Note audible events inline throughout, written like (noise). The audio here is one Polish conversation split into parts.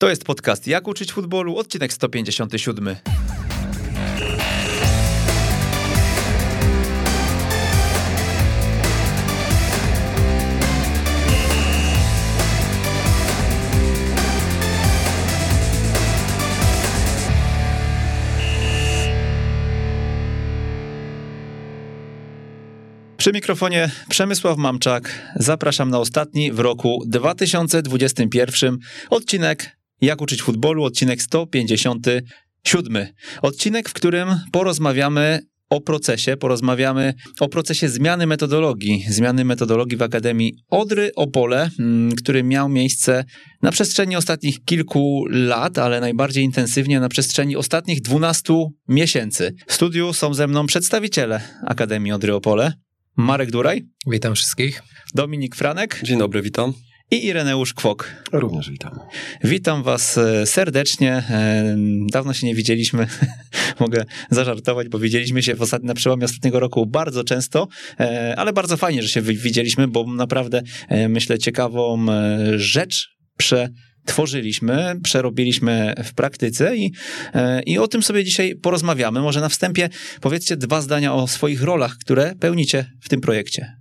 To jest podcast Jak uczyć futbolu, odcinek 157. Przy mikrofonie Przemysław Mamczak. Zapraszam na ostatni w roku 2021 odcinek Jak uczyć futbolu, odcinek 157. Odcinek, w którym porozmawiamy o procesie, porozmawiamy o procesie zmiany metodologii, zmiany metodologii w Akademii Odry Opole, mm, który miał miejsce na przestrzeni ostatnich kilku lat, ale najbardziej intensywnie na przestrzeni ostatnich 12 miesięcy. W studiu są ze mną przedstawiciele Akademii Odry Opole. Marek Duraj. Witam wszystkich. Dominik Franek. Dzień dobry, witam. I Ireneusz Kwok. Również witam. Witam Was e, serdecznie. E, dawno się nie widzieliśmy. (laughs) Mogę zażartować, bo widzieliśmy się w ostatni, na przełomie ostatniego roku bardzo często, e, ale bardzo fajnie, że się widzieliśmy, bo naprawdę myślę ciekawą rzecz prze tworzyliśmy, przerobiliśmy w praktyce i, i o tym sobie dzisiaj porozmawiamy. Może na wstępie powiedzcie dwa zdania o swoich rolach, które pełnicie w tym projekcie.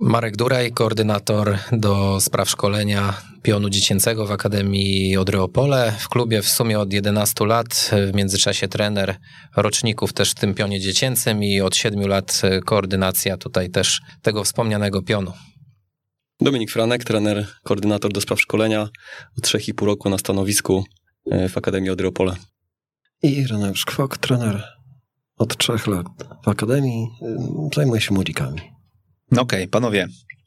Marek Duraj, koordynator do spraw szkolenia pionu dziecięcego w Akademii Odryopole. W klubie w sumie od 11 lat, w międzyczasie trener roczników też w tym pionie dziecięcym i od 7 lat koordynacja tutaj też tego wspomnianego pionu. Dominik Franek, trener, koordynator do spraw szkolenia, od 3,5 roku na stanowisku e, w Akademii Odryopole. I Reneusz Kwok, trener od trzech lat w Akademii, zajmuje się młodzikami. No okej, okay, panowie,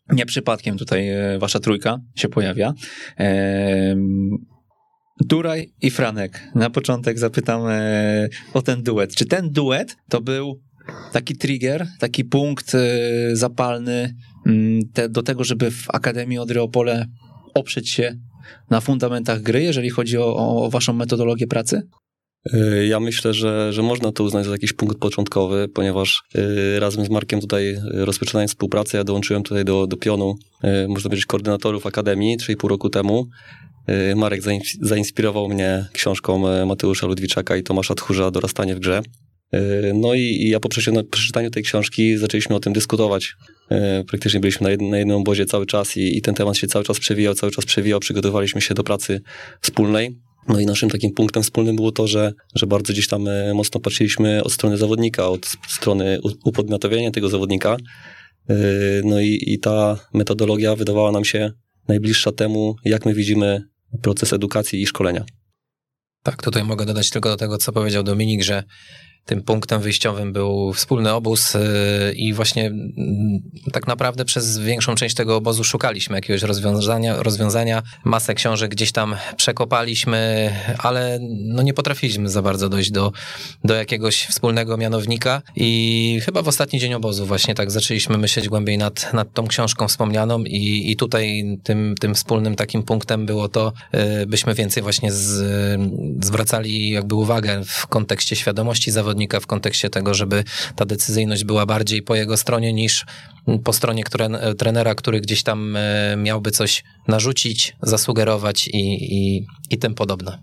nie przypadkiem tutaj e, wasza trójka się pojawia. Duraj i Franek. Na początek zapytam e, o ten duet. Czy ten duet to był taki trigger, taki punkt e, zapalny mm, do tego, żeby w Akademii Odryopole oprzeć się na fundamentach gry, jeżeli chodzi o, o waszą metodologię pracy? Y, ja myślę, że, że można to uznać za jakiś punkt początkowy, ponieważ y, razem z Markiem tutaj rozpoczynając współpracę, ja dołączyłem tutaj do, do pionu, y, można powiedzieć, koordynatorów Akademii 3,5 roku temu. Marek zainspirował mnie książką Mateusza Ludwiczaka i Tomasza Tchórza Dorastanie w grze. No i, ja po przeczytaniu tej książki zaczęliśmy o tym dyskutować. Praktycznie byliśmy na, jednym, na jednym obozie cały czas i, i ten temat się cały czas przewijał, cały czas przewijał. Przygotowaliśmy się do pracy wspólnej. No i naszym takim punktem wspólnym było to, że, że bardzo gdzieś tam e, mocno patrzyliśmy od strony zawodnika, od strony upodmiotowienia tego zawodnika. E, no i, i ta metodologia wydawała nam się najbliższa temu, jak my widzimy proces edukacji i szkolenia. Tak, tutaj mogę dodać tylko do tego, co powiedział Dominik, że tym punktem wyjściowym był wspólny obóz y, i właśnie mm, tak naprawdę przez większą część tego obozu szukaliśmy jakiegoś rozwiązania, rozwiązania. Masę książek gdzieś tam przekopaliśmy, ale no nie potrafiliśmy za bardzo dojść do, do jakiegoś wspólnego mianownika i chyba w ostatni dzień obozu właśnie tak zaczęliśmy myśleć głębiej nad, nad tą książką wspomnianą i, i tutaj tym, tym wspólnym takim punktem było to, y, byśmy więcej właśnie z, zwracali jakby uwagę w kontekście świadomości zawodowego zawodnika w kontekście tego, żeby ta decyzyjność była bardziej po jego stronie niż po stronie które, trenera, który gdzieś tam e, miałby coś narzucić, zasugerować i, i, i tym podobne.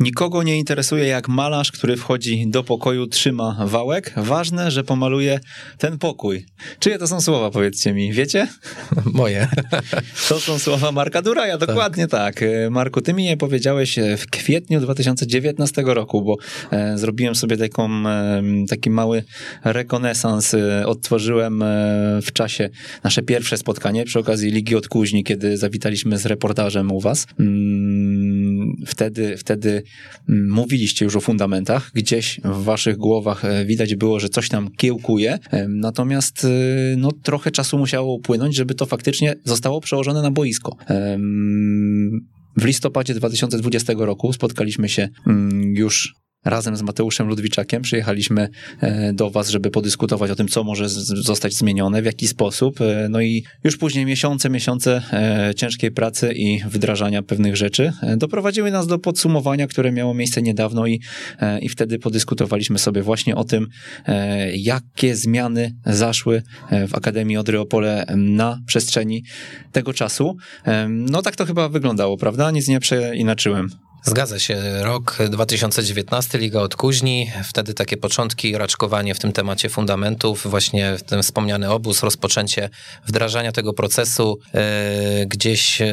Nikogo nie interesuje, jak malarz, który wchodzi do pokoju, trzyma wałek. Ważne, że pomaluje ten pokój. Czyje to są słowa, powiedzcie mi, wiecie? (laughs) Moje. (laughs) To są słowa Marka Duraja, tak. dokładnie tak. tak. Marku, ty mi je powiedziałeś w kwietniu 2019 roku, bo e, zrobiłem sobie taką, e, taki mały rekonesans. E, odtworzyłem w czasie nasze pierwsze spotkanie przy okazji Ligi Odkuźni, kiedy zawitaliśmy z reportażem u was. Mm, wtedy, wtedy mówiliście już o fundamentach, gdzieś w waszych głowach e, widać było, że coś tam kiełkuje, e, natomiast e, no, trochę czasu musiało upłynąć, żeby to faktycznie zostało przełożone na boisko. W listopadzie 2020 roku spotkaliśmy się mm, już razem z Mateuszem Ludwiczakiem przyjechaliśmy e, do Was, żeby podyskutować o tym, co może zostać zmienione, w jaki sposób. E, no i już później miesiące, miesiące e, ciężkiej pracy i wdrażania pewnych rzeczy doprowadziły nas do podsumowania, które miało miejsce niedawno i, i wtedy podyskutowaliśmy sobie właśnie o tym, jakie zmiany zaszły w Akademii Odryopole na przestrzeni tego czasu. No tak to chyba wyglądało, prawda? Nic nie przeinaczyłem. Zgadza się. Rok 2019, Liga Odkuźni. Wtedy takie początki, raczkowanie w tym temacie fundamentów, właśnie ten wspomniany obóz, rozpoczęcie wdrażania tego procesu, e, gdzieś e,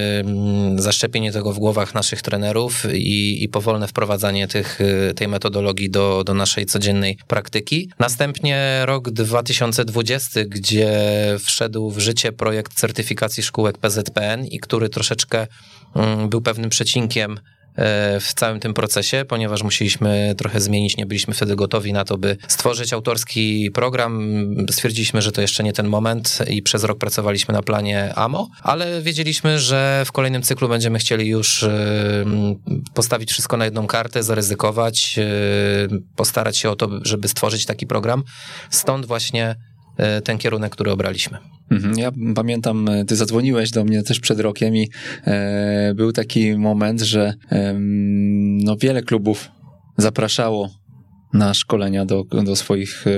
zaszczepienie tego w głowach naszych trenerów i, i powolne wprowadzanie tych, e, tej metodologii do, do naszej codziennej praktyki. Następnie rok 2020, gdzie wszedł w życie projekt certyfikacji szkółek PZPN i który troszeczkę mm, był pewnym przecinkiem w całym tym procesie, ponieważ musieliśmy trochę zmienić, nie byliśmy wtedy gotowi na to, by stworzyć autorski program. Stwierdziliśmy, że to jeszcze nie ten moment i przez rok pracowaliśmy na planie AMO, ale wiedzieliśmy, że w kolejnym cyklu będziemy chcieli już e, postawić wszystko na jedną kartę, zaryzykować, e, postarać się o to, żeby stworzyć taki program. Stąd właśnie ten kierunek, który obraliśmy. Mhm. Ja pamiętam, e, ty zadzwoniłeś do mnie też przed rokiem i e, był taki moment, że e, no wiele klubów zapraszało na szkolenia do, do swoich e,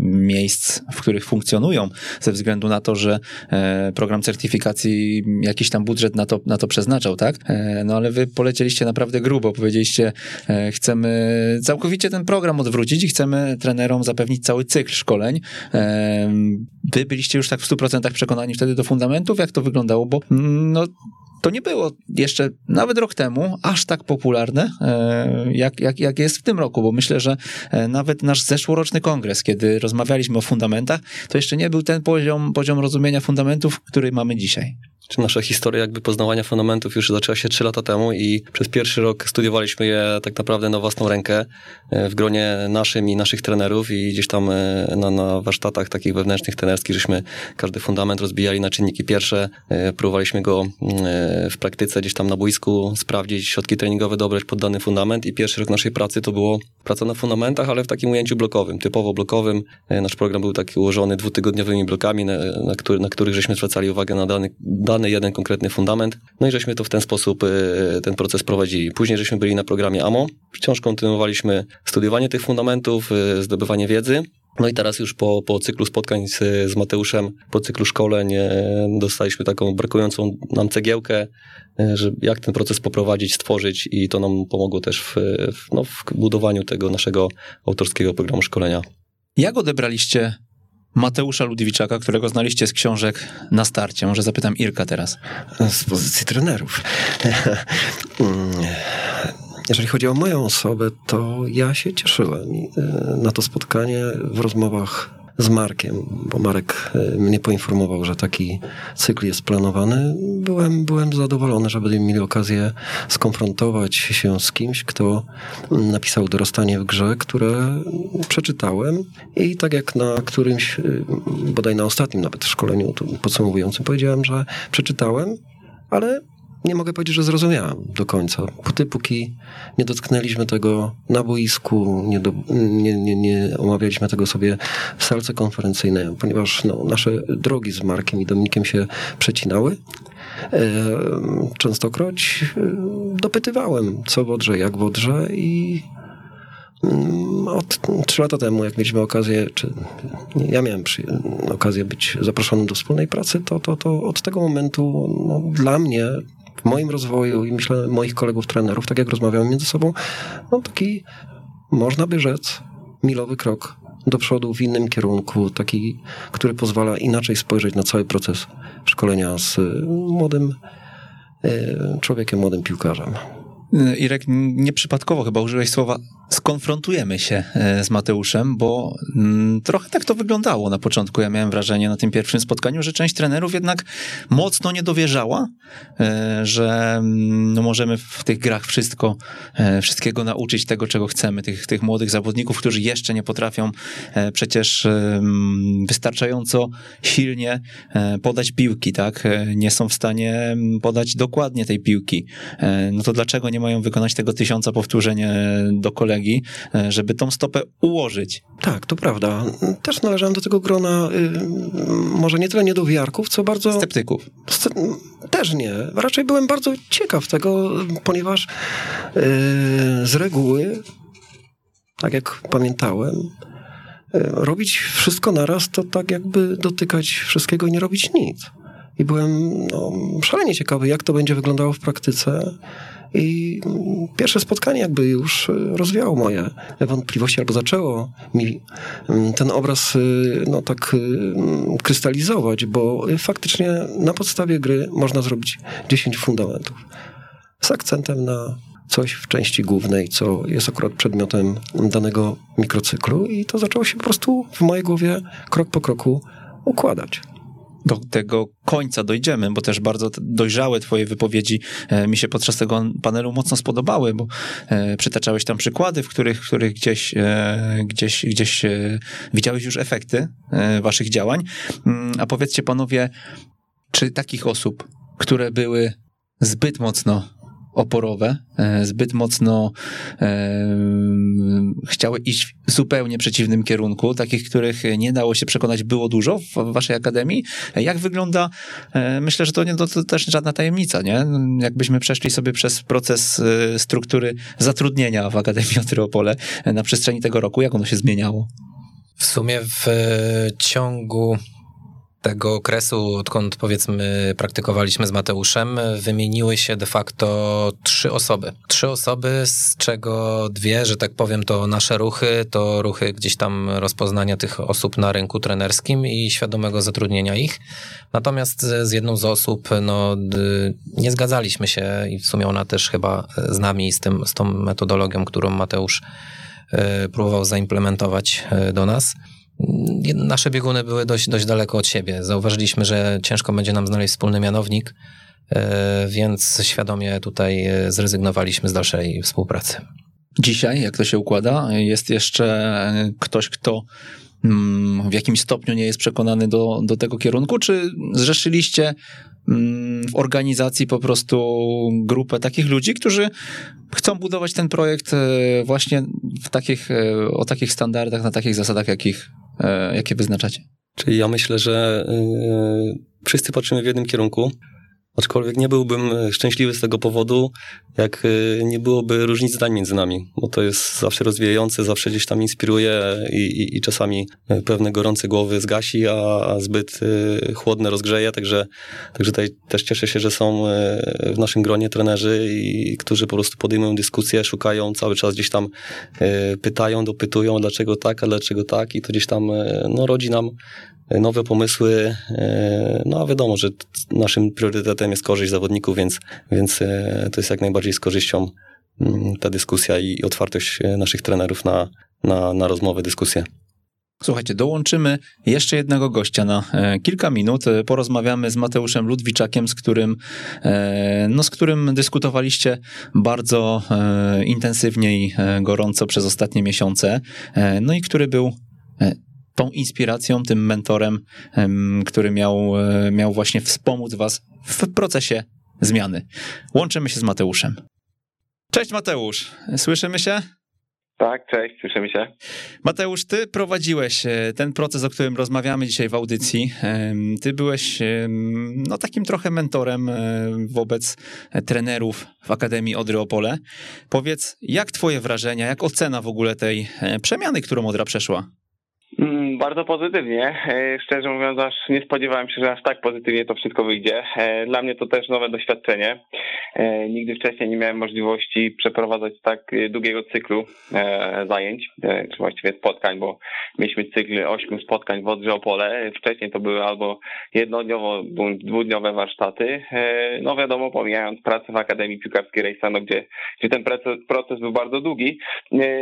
miejsc, w których funkcjonują, ze względu na to, że e, program certyfikacji jakiś tam budżet na to, na to przeznaczał, tak? E, no ale wy polecieliście naprawdę grubo, powiedzieliście, chcemy całkowicie ten program odwrócić i chcemy trenerom zapewnić cały cykl szkoleń. Wy byliście już tak w 100% przekonani wtedy do fundamentów, jak to wyglądało, bo mm, no to nie było jeszcze nawet rok temu aż tak popularne, e, jak, jak, jak jest w tym roku, bo myślę, że e, nawet nasz zeszłoroczny kongres, kiedy rozmawialiśmy o fundamentach, to jeszcze nie był ten poziom, poziom rozumienia fundamentów, który mamy dzisiaj czy nasza historia jakby poznawania fundamentów już zaczęła się trzy lata temu i przez pierwszy rok studiowaliśmy je tak naprawdę na własną rękę e, w gronie naszym i naszych trenerów i gdzieś tam e, na, na warsztatach takich wewnętrznych trenerskich, żeśmy każdy fundament rozbijali na czynniki pierwsze, e, próbowaliśmy go w praktyce gdzieś tam na boisku sprawdzić, środki treningowe dobrać pod dany fundament i pierwszy rok naszej pracy to było praca na fundamentach, ale w takim ujęciu blokowym, typowo blokowym. Nasz program był taki ułożony dwutygodniowymi blokami, na, na, który, na których żeśmy zwracali uwagę na dany, dany dany jeden konkretny fundament. No i żeśmy to w ten sposób y, ten proces prowadzili. Później żeśmy byli na programie AMO. Wciąż kontynuowaliśmy studiowanie tych fundamentów, y, zdobywanie wiedzy. No i teraz już po, po cyklu spotkań z, z Mateuszem, po cyklu szkoleń y, dostaliśmy taką brakującą nam cegiełkę, że jak ten proces poprowadzić, stworzyć i to nam pomogło też w, w, no, w budowaniu tego naszego autorskiego programu szkolenia. Jak odebraliście Mateusza Ludwiczaka, którego znaliście z książek na starcie. Może zapytam Irka teraz. Z pozycji trenerów. (laughs) Jeżeli chodzi o moją osobę, to ja się cieszyłem e, na to spotkanie w rozmowach z Markiem, bo Marek e, mnie poinformował, że taki cykl jest planowany. Byłem, byłem zadowolony, że będziemy mieli okazję skonfrontować się z kimś, kto napisał Dorastanie w grze, które przeczytałem i tak jak na którymś, e, bodaj na ostatnim nawet szkoleniu podsumowującym powiedziałem, że przeczytałem, ale nie mogę powiedzieć, że zrozumiałem do końca. Póty, póki nie dotknęliśmy tego na boisku, nie, do, nie, nie, nie omawialiśmy tego sobie w salce konferencyjnej, ponieważ no, nasze drogi z Markiem i Dominikiem się przecinały. E, częstokroć e, dopytywałem, co wodrze, jak wodrze i mm, od trzy lata temu, jak mieliśmy okazję, czy ja miałem okazję być zaproszonym do wspólnej pracy, to, to, to od tego momentu no, dla mnie w moim rozwoju i myślę moich kolegów trenerów, tak jak rozmawiamy między sobą, no taki, można by rzec, milowy krok do przodu w innym kierunku, taki, który pozwala inaczej spojrzeć na cały proces szkolenia z młodym e, człowiekiem, młodym piłkarzem. Irek, nieprzypadkowo chyba użyłeś słowa skonfrontujemy się e, z Mateuszem, bo mm, trochę tak to wyglądało na początku. Ja miałem wrażenie na tym pierwszym spotkaniu, że część trenerów jednak mocno nie dowierzała, e, że mm, no, możemy w tych grach wszystko, e, wszystkiego nauczyć tego, czego chcemy. Tych, tych młodych zawodników, którzy jeszcze nie potrafią przecież mm, wystarczająco silnie podać piłki, tak? Nie są w stanie podać dokładnie tej piłki. No to dlaczego nie mają wykonać tego tysiąca powtórzeń do kolegi? E, żeby tą stopę ułożyć. Tak, to prawda. Też należałem do tego grona, y, może nie tyle niedowiarków, co bardzo... Sceptyków. Też nie. Raczej byłem bardzo ciekaw tego, ponieważ y, z reguły, tak jak pamiętałem, y, robić wszystko naraz to tak jakby dotykać wszystkiego i nie robić nic. I byłem no, szalenie ciekawy, jak to będzie wyglądało w praktyce I pierwsze spotkanie jakby już rozwiało moje wątpliwości, albo zaczęło mi ten obraz no tak krystalizować, bo faktycznie na podstawie gry można zrobić 10 fundamentów. Z akcentem na coś w części głównej, co jest akurat przedmiotem danego mikrocyklu i to zaczęło się po prostu w mojej głowie krok po kroku układać do tego końca dojdziemy, bo też bardzo dojrzałe twoje wypowiedzi e, mi się podczas tego panelu mocno spodobały, bo e, przytaczałeś tam przykłady, w których, w których gdzieś, e, gdzieś, gdzieś widziałeś już efekty waszych działań. Mm, a powiedzcie panowie, czy takich osób, które były zbyt mocno oporowe, e, zbyt mocno e, chciały iść w zupełnie przeciwnym kierunku, takich, których nie dało się przekonać było dużo w waszej akademii. Jak wygląda, e, myślę, że to, nie, to, to też żadna tajemnica, nie? Jakbyśmy przeszli sobie przez proces struktury zatrudnienia w Akademii Otryopole na przestrzeni tego roku, jak ono się zmieniało? W sumie w ciągu tego okresu, odkąd powiedzmy praktykowaliśmy z Mateuszem, wymieniły się de facto trzy osoby. Trzy osoby, z czego dwie, że tak powiem, to nasze ruchy, to ruchy gdzieś tam rozpoznania tych osób na rynku trenerskim i świadomego zatrudnienia ich. Natomiast z jedną z osób, no, nie zgadzaliśmy się i w sumie ona też chyba z nami, z, tym, z tą metodologią, którą Mateusz e, próbował zaimplementować e, do nas nasze bieguny były dość, dość daleko od siebie. Zauważyliśmy, że ciężko będzie nam znaleźć wspólny mianownik, e, więc świadomie tutaj e, zrezygnowaliśmy z dalszej współpracy. Dzisiaj, jak to się układa, jest jeszcze ktoś, kto mm, w jakimś stopniu nie jest przekonany do, do tego kierunku, czy zrzeszyliście mm, w organizacji po prostu grupę takich ludzi, którzy chcą budować ten projekt e, właśnie w takich, o takich standardach, na takich zasadach, jakich E, jakie wyznaczacie? Czyli ja myślę, że e, wszyscy patrzymy w jednym kierunku. Aczkolwiek nie byłbym e, szczęśliwy z tego powodu, jak e, nie byłoby różnic zdań między nami, bo to jest zawsze rozwijające, zawsze gdzieś tam inspiruje i, i, i czasami e, pewne gorące głowy zgasi, a, a zbyt chłodne rozgrzeje, także, także tutaj też cieszę się, że są w naszym gronie trenerzy, i, którzy po prostu podejmują dyskusję, szukają cały czas gdzieś tam, pytają, dopytują, dlaczego tak, a dlaczego tak. I to gdzieś tam no, rodzi nam nowe pomysły. E, no a wiadomo, że naszym priorytetem jest korzyść zawodników, więc, więc e, to jest jak najbardziej z korzyścią mm, ta dyskusja i otwartość e, naszych trenerów na, na, na rozmowę, dyskusję. Słuchajcie, dołączymy jeszcze jednego gościa na kilka minut. Porozmawiamy z Mateuszem Ludwiczakiem, z którym, no, z którym dyskutowaliście bardzo intensywnie i gorąco przez ostatnie miesiące. No i który był tą inspiracją, tym mentorem, który miał, e, miał właśnie wspomóc was w procesie zmiany. Łączymy się z Mateuszem. Cześć Mateusz, słyszymy się? Tak, cześć, słyszymy się. Mateusz, ty prowadziłeś e, ten proces, o którym rozmawiamy dzisiaj w audycji. Ty byłeś no, takim trochę mentorem e, wobec trenerów w Akademii Odry Opole. Powiedz, jak twoje wrażenia, jak ocena w ogóle tej przemiany, którą Odra przeszła? Mm, bardzo pozytywnie. E, szczerze mówiąc, aż nie spodziewałem się, że aż tak pozytywnie to wszystko wyjdzie. E, dla mnie to też nowe doświadczenie. E, nigdy wcześniej nie miałem możliwości przeprowadzać tak długiego cyklu zajęć, czy właściwie spotkań, bo mieliśmy cykl ośmiu spotkań w Odrze Opole. Wcześniej to były albo jednodniowo, dwudniowe warsztaty. No wiadomo, pomijając pracę w Akademii Piłkarskiej Rejsano, gdzie, gdzie ten proces był bardzo długi.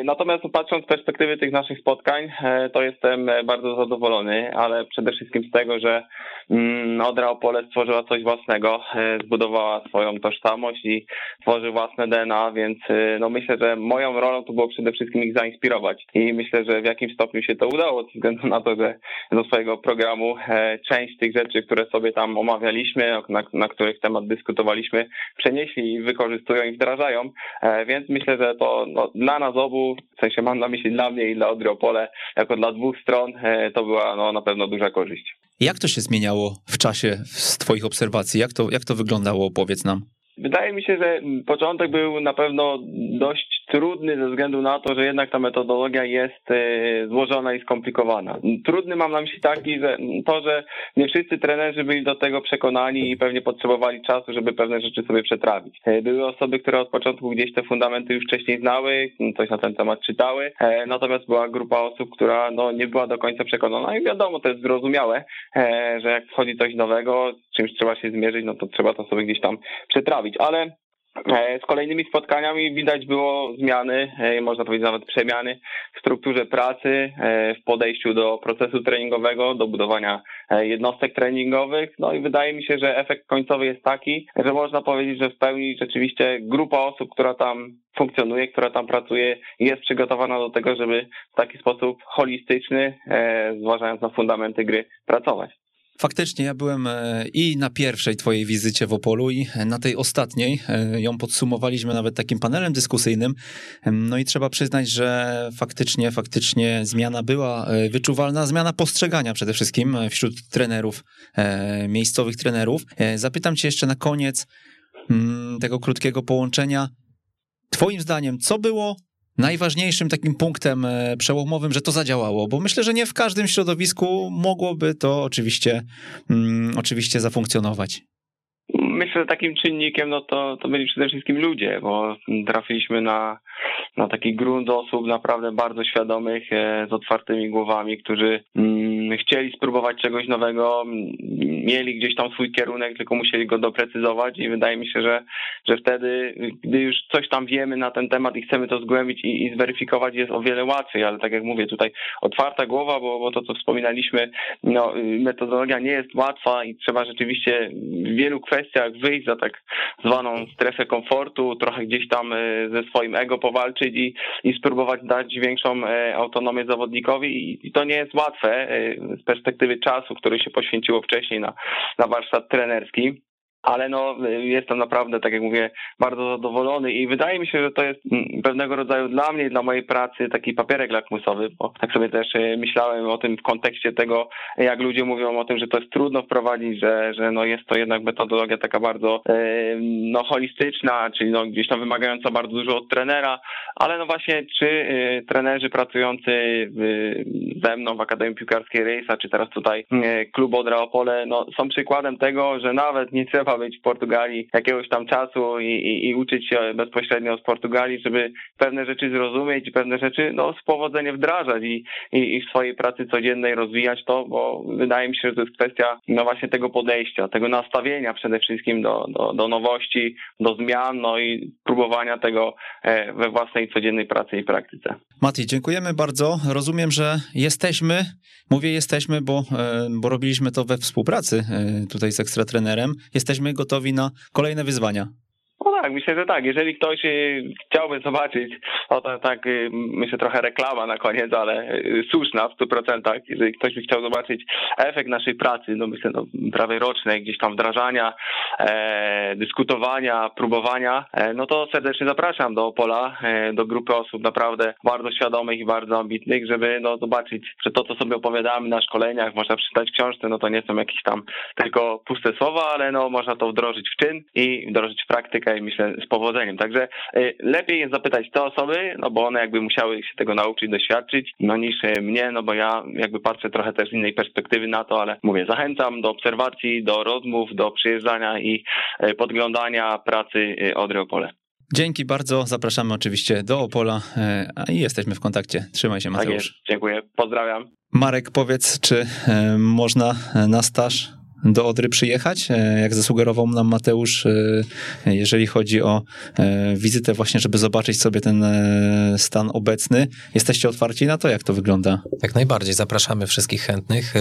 Natomiast patrząc z perspektywy tych naszych spotkań, to jest jestem e, bardzo zadowolony, ale przede wszystkim z tego, że mm, Odra Opole stworzyła coś własnego, e, zbudowała swoją tożsamość i tworzy własne DNA, więc e, no myślę, że moją rolą to było przede wszystkim ich zainspirować. I myślę, że w jakimś stopniu się to udało, ze względu na to, że do swojego programu część tych rzeczy, które sobie tam omawialiśmy, na, na których temat dyskutowaliśmy, przenieśli i wykorzystują i wdrażają, więc myślę, że to no, dla nas obu, w sensie mam na myśli dla mnie i dla Odry Opole, jako dla dwóch dwóch stron e, to była no, na pewno duża korzyść. Jak to się zmieniało w czasie z Twoich obserwacji? Jak to, jak to wyglądało? Powiedz nam. Wydaje mi się, że początek był na pewno dość trudny ze względu na to, że jednak ta metodologia jest złożona i skomplikowana. Trudny mam na myśli taki, że to, że nie wszyscy trenerzy byli do tego przekonani i pewnie potrzebowali czasu, żeby pewne rzeczy sobie przetrawić. Były osoby, które od początku gdzieś te fundamenty już wcześniej znały, coś na ten temat czytały, natomiast była grupa osób, która no, nie była do końca przekonana i wiadomo, to jest zrozumiałe, że jak wchodzi coś nowego, z czymś trzeba się zmierzyć, no to trzeba to sobie gdzieś tam przetrawić, ale E, z kolejnymi spotkaniami widać było zmiany, e, można powiedzieć nawet przemiany w strukturze pracy, e, w podejściu do procesu treningowego, do budowania jednostek treningowych. No i wydaje mi się, że efekt końcowy jest taki, że można powiedzieć, że w pełni rzeczywiście grupa osób, która tam funkcjonuje, która tam pracuje, jest przygotowana do tego, żeby w taki sposób holistyczny, zważając na fundamenty gry, pracować. Faktycznie, ja byłem e, i na pierwszej twojej wizycie w Opolu i na tej ostatniej. E, ją podsumowaliśmy nawet takim panelem dyskusyjnym. No i trzeba przyznać, że faktycznie, faktycznie zmiana była e, wyczuwalna, zmiana postrzegania przede wszystkim wśród trenerów, miejscowych trenerów. Zapytam cię jeszcze na koniec mm, tego krótkiego połączenia. Twoim zdaniem, co było najważniejszym takim punktem e, przełomowym, że to zadziałało? Bo myślę, że nie w każdym środowisku mogłoby to oczywiście, mm, oczywiście zafunkcjonować. Myślę, że takim czynnikiem no to, to byli przede wszystkim ludzie, bo trafiliśmy na na taki grunt osób naprawdę bardzo świadomych, e, z otwartymi głowami, którzy mm, chcieli spróbować czegoś nowego, mieli gdzieś tam swój kierunek, tylko musieli go doprecyzować i wydaje mi się, że, że wtedy, gdy już coś tam wiemy na ten temat i chcemy to zgłębić i, i zweryfikować, jest o wiele łatwiej, ale tak jak mówię, tutaj otwarta głowa, bo, bo to, co wspominaliśmy, no, metodologia nie jest łatwa i trzeba rzeczywiście w wielu kwestiach wyjść za tak zwaną strefę komfortu, trochę gdzieś tam e, ze swoim ego powalczyć i, i spróbować dać większą e, autonomię zawodnikowi. I to nie jest łatwe e, z perspektywy czasu, który się poświęciło wcześniej na, na warsztat trenerski ale no jestem naprawdę, tak jak mówię, bardzo zadowolony i wydaje mi się, że to jest pewnego rodzaju dla mnie, dla mojej pracy taki papierek lakmusowy, bo tak sobie też e, myślałem o tym w kontekście tego, jak ludzie mówią o tym, że to jest trudno wprowadzić, że, że no jest to jednak metodologia taka bardzo no holistyczna, czyli no gdzieś tam wymagająca bardzo dużo od trenera, ale no właśnie czy e, trenerzy pracujący ze mną w Akademii Piłkarskiej Rejsa, czy teraz tutaj e, klub Odra Opole, no są przykładem tego, że nawet nie trzeba być w Portugalii jakiegoś tam czasu i, i, i, uczyć się bezpośrednio z Portugalii, żeby pewne rzeczy zrozumieć i pewne rzeczy no, z powodzeniem wdrażać i, i, i w swojej pracy codziennej rozwijać to, bo wydaje mi się, że to jest kwestia no właśnie tego podejścia, tego nastawienia przede wszystkim do, do, do nowości, do zmian, no i próbowania tego e, we własnej codziennej pracy i praktyce. Mati, dziękujemy bardzo. Rozumiem, że jesteśmy, mówię jesteśmy, bo, e, bo robiliśmy to we współpracy e, tutaj z ekstratrenerem. Jesteśmy jesteśmy gotowi na kolejne wyzwania. Tak, myślę, że tak. Jeżeli ktoś y, chciałby zobaczyć, o to tak y, myślę trochę reklama na koniec, ale y, słuszna w 100%. Jeżeli ktoś by chciał zobaczyć efekt naszej pracy, no myślę, no, prawie rocznej, gdzieś tam wdrażania, e, dyskutowania, próbowania, e, no to serdecznie zapraszam do Opola, e, do grupy osób naprawdę bardzo świadomych i bardzo ambitnych, żeby no, zobaczyć, że to, co sobie opowiadamy na szkoleniach, można przeczytać w książce, no to nie są jakieś tam tylko puste słowa, ale no można to wdrożyć w czyn i wdrożyć w praktykę i myślę z powodzeniem. Także y, lepiej jest zapytać te osoby, no bo one jakby musiały się tego nauczyć, doświadczyć, no niż y, mnie, no bo ja jakby patrzę trochę też z innej perspektywy na to, ale mówię, zachęcam do obserwacji, do rozmów, do przyjeżdżania i y, podglądania pracy Odry Opole. Dzięki bardzo, zapraszamy oczywiście do Opola i jesteśmy w kontakcie. Trzymaj się tak Mateusz. Tak Dziękuję, pozdrawiam. Marek, powiedz, czy można na staż do Odry przyjechać, e, jak zasugerował nam Mateusz, e, jeżeli chodzi o e, wizytę właśnie, żeby zobaczyć sobie ten stan obecny. Jesteście otwarci na to, jak to wygląda? Jak najbardziej, zapraszamy wszystkich chętnych.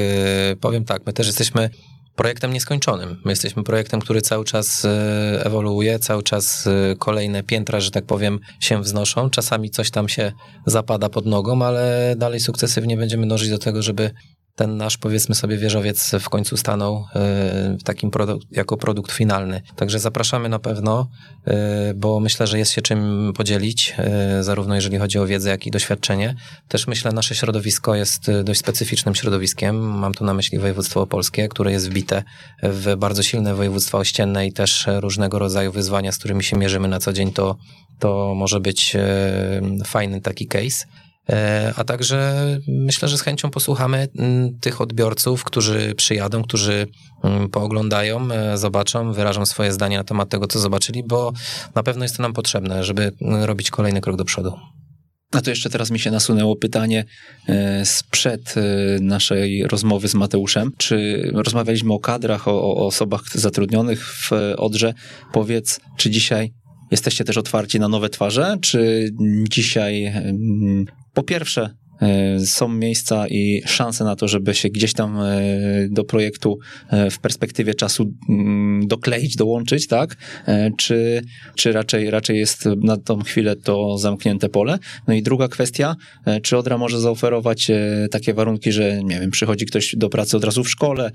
Powiem tak, my też jesteśmy projektem nieskończonym. My jesteśmy projektem, który cały czas ewoluuje, cały czas kolejne piętra, że tak powiem, się wznoszą. Czasami coś tam się zapada pod nogą, ale dalej sukcesywnie będziemy dążyć do tego, żeby ten nasz, powiedzmy sobie, wieżowiec w końcu stanął w takim produkt, jako produkt finalny. Także zapraszamy na pewno, e, bo myślę, że jest się czym podzielić, e, zarówno jeżeli chodzi o wiedzę, jak i doświadczenie. Też myślę, nasze środowisko jest e, dość specyficznym środowiskiem. Mam tu na myśli województwo opolskie, które jest wbite w bardzo silne województwa ościenne i też różnego rodzaju wyzwania, z którymi się mierzymy na co dzień, to to może być fajny taki case. A także myślę, że z chęcią posłuchamy mm, tych odbiorców, którzy przyjadą, którzy mm, pooglądają, zobaczą, wyrażą swoje zdanie na temat tego, co zobaczyli, bo na pewno jest to nam potrzebne, żeby mm, robić kolejny krok do przodu. A to jeszcze teraz mi się nasunęło pytanie e, sprzed e, naszej rozmowy z Mateuszem. Czy rozmawialiśmy o kadrach, o, o osobach zatrudnionych w Odrze? Powiedz, czy dzisiaj jesteście też otwarci na nowe twarze? Czy dzisiaj po pierwsze są miejsca i szanse na to, żeby się gdzieś tam e, do projektu e, w perspektywie czasu mm, dokleić, dołączyć, tak? Czy, czy raczej, raczej jest na tą chwilę to zamknięte pole? No i druga kwestia, czy Odra może zaoferować takie warunki, że nie wiem, przychodzi ktoś do pracy od razu w szkole,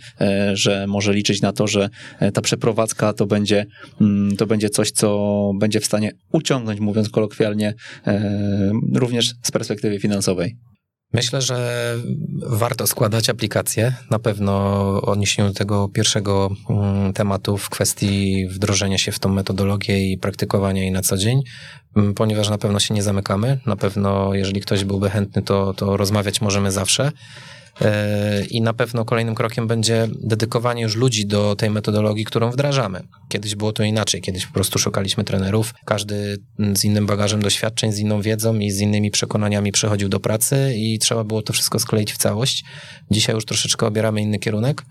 że może liczyć na to, że ta przeprowadzka to będzie, mm, to będzie coś, co będzie w stanie uciągnąć, mówiąc kolokwialnie, również z perspektywy finansowej. Myślę, że warto składać aplikacje. Na pewno odniesieniu do tego pierwszego mm, tematu w kwestii wdrożenia się w tą metodologię i praktykowania jej na co dzień, mm, ponieważ na pewno się nie zamykamy. Na pewno, jeżeli ktoś byłby chętny, to, to rozmawiać możemy zawsze. E, I na pewno kolejnym krokiem będzie dedykowanie już ludzi do tej metodologii, którą wdrażamy. Kiedyś było to inaczej, kiedyś po prostu szukaliśmy trenerów, każdy z innym bagażem doświadczeń, z inną wiedzą i z innymi przekonaniami przychodził do pracy i trzeba było to wszystko skleić w całość. Dzisiaj już troszeczkę obieramy inny kierunek.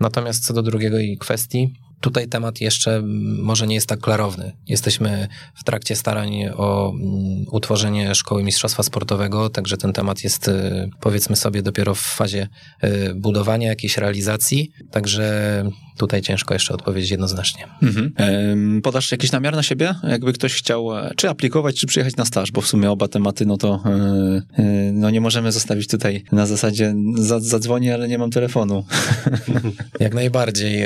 Natomiast co do drugiej kwestii, Tutaj temat jeszcze może nie jest tak klarowny. Jesteśmy w trakcie starań o mm, utworzenie szkoły mistrzostwa sportowego, także ten temat jest y, powiedzmy sobie dopiero w fazie y, budowania jakiejś realizacji, także tutaj ciężko jeszcze odpowiedzieć jednoznacznie. Mhm. Podasz jakiś namiar na siebie? Jakby ktoś chciał e, czy aplikować, czy przyjechać na staż, bo w sumie oba tematy, no to e, e, no nie możemy zostawić tutaj na zasadzie zadzwonię, ale nie mam telefonu. (laughs) Jak najbardziej.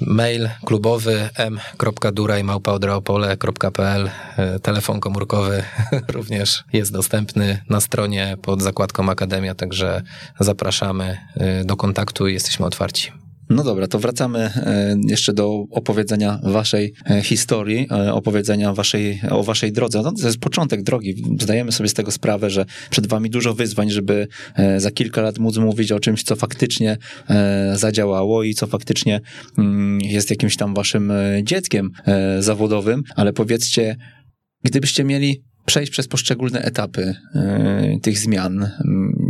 Mail klubowy m.duraj.małpaodraopole.pl Telefon komórkowy (laughs) również jest dostępny na stronie pod zakładką Akademia, także zapraszamy do kontaktu i jesteśmy otwarci. No dobra, to wracamy e, jeszcze do opowiedzenia waszej e, historii, e, opowiedzenia waszej, o waszej drodze. No, to jest początek drogi. Zdajemy sobie z tego sprawę, że przed wami dużo wyzwań, żeby za kilka lat móc mówić o czymś, co faktycznie zadziałało i co faktycznie mm, jest jakimś tam waszym dzieckiem zawodowym, ale powiedzcie, gdybyście mieli przejść przez poszczególne etapy y, tych zmian.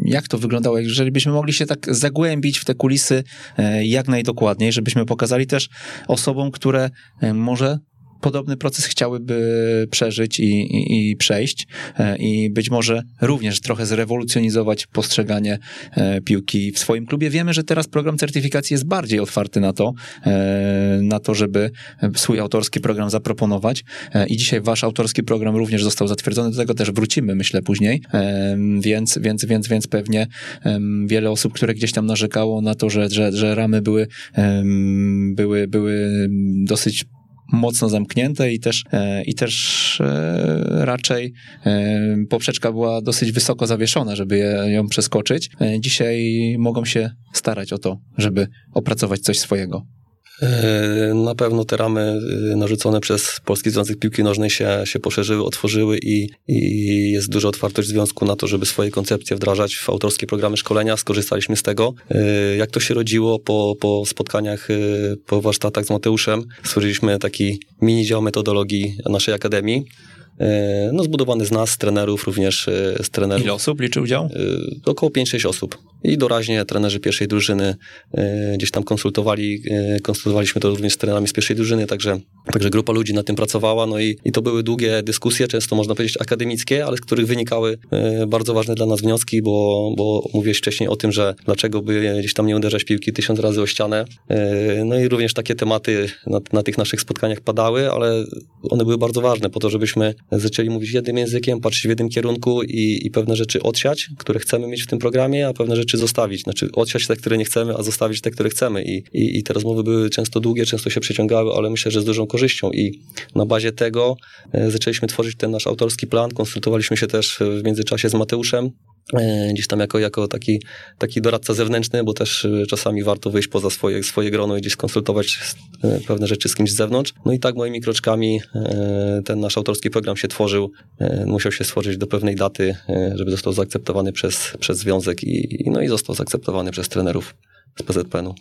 Jak to wyglądało? Jeżeli byśmy mogli się tak zagłębić w te kulisy y, jak najdokładniej, żebyśmy pokazali też osobom, które y, może podobny proces chciałyby przeżyć i, i, i, przejść e, i być może również trochę zrewolucjonizować postrzeganie e, piłki w swoim klubie. Wiemy, że teraz program certyfikacji jest bardziej otwarty na to, e, na to, żeby swój autorski program zaproponować i dzisiaj wasz autorski program również został zatwierdzony, do tego też wrócimy, myślę, później, więc, więc, więc, więc pewnie wiele osób, które gdzieś tam narzekało na to, że, że, że ramy były, były, były dosyć mocno zamknięte i też, e, i też e, raczej e, poprzeczka była dosyć wysoko zawieszona, żeby ją przeskoczyć. Dzisiaj mogą się starać o to, żeby opracować coś swojego. E, na pewno te ramy e, narzucone przez Polski Związek Piłki Nożnej się, się poszerzyły, otworzyły i, i jest duża otwartość związku na to, żeby swoje koncepcje wdrażać w autorskie programy szkolenia. Skorzystaliśmy z tego. E, jak to się rodziło po, po spotkaniach, po warsztatach z Mateuszem, stworzyliśmy taki mini dział metodologii naszej akademii. E, no, zbudowany z nas, z trenerów, również e, z trenerów. Ile osób liczy udział? E, około 5-6 osób. I doraźnie trenerzy pierwszej drużyny gdzieś tam konsultowali, konsultowaliśmy to również z trenerami z pierwszej drużyny, także, także grupa ludzi nad tym pracowała, no i, i to były długie dyskusje, często można powiedzieć akademickie, ale z których wynikały bardzo ważne dla nas wnioski, bo, bo mówiłeś wcześniej o tym, że dlaczego by gdzieś tam nie uderzać piłki tysiąc razy o ścianę. No i również takie tematy na, na tych naszych spotkaniach padały, ale one były bardzo ważne po to, żebyśmy zaczęli mówić jednym językiem, patrzeć w jednym kierunku i, i pewne rzeczy odsiać, które chcemy mieć w tym programie, a pewne rzeczy zostawić. Znaczy odsiać te, które nie chcemy, a zostawić te, które chcemy. I, i, i te rozmowy były często długie, często się przeciągały, ale myślę, że z dużą korzyścią. I na bazie tego e, zaczęliśmy tworzyć ten nasz autorski plan. Konsultowaliśmy się też w międzyczasie z Mateuszem, gdzieś tam jako, jako taki, taki doradca zewnętrzny, bo też e, czasami warto wyjść poza swoje, swoje grono i gdzieś skonsultować e, pewne rzeczy z kimś z zewnątrz. No i tak moimi kroczkami ten nasz autorski program się tworzył. Musiał się stworzyć do pewnej daty, żeby został zaakceptowany przez, przez związek i, no i został zaakceptowany przez trenerów z PZPN-u.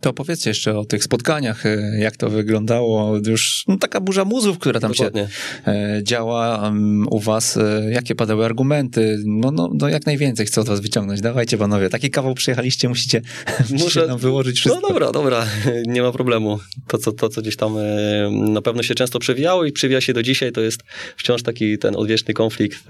To opowiedzcie jeszcze o tych spotkaniach, e, jak to wyglądało. Już no, taka burza mózgów, która tam Dokładnie. się e, działa u was. E, jakie padały argumenty? No, no, no jak najwięcej chcę od was wyciągnąć. Dawajcie panowie, taki kawał przyjechaliście, musicie, (laughs) musicie nam wyłożyć wszystko. No dobra, dobra, (laughs) nie ma problemu. To co, to, co gdzieś tam na pewno się często przewijało i przewija się do dzisiaj, to jest wciąż taki ten odwieczny konflikt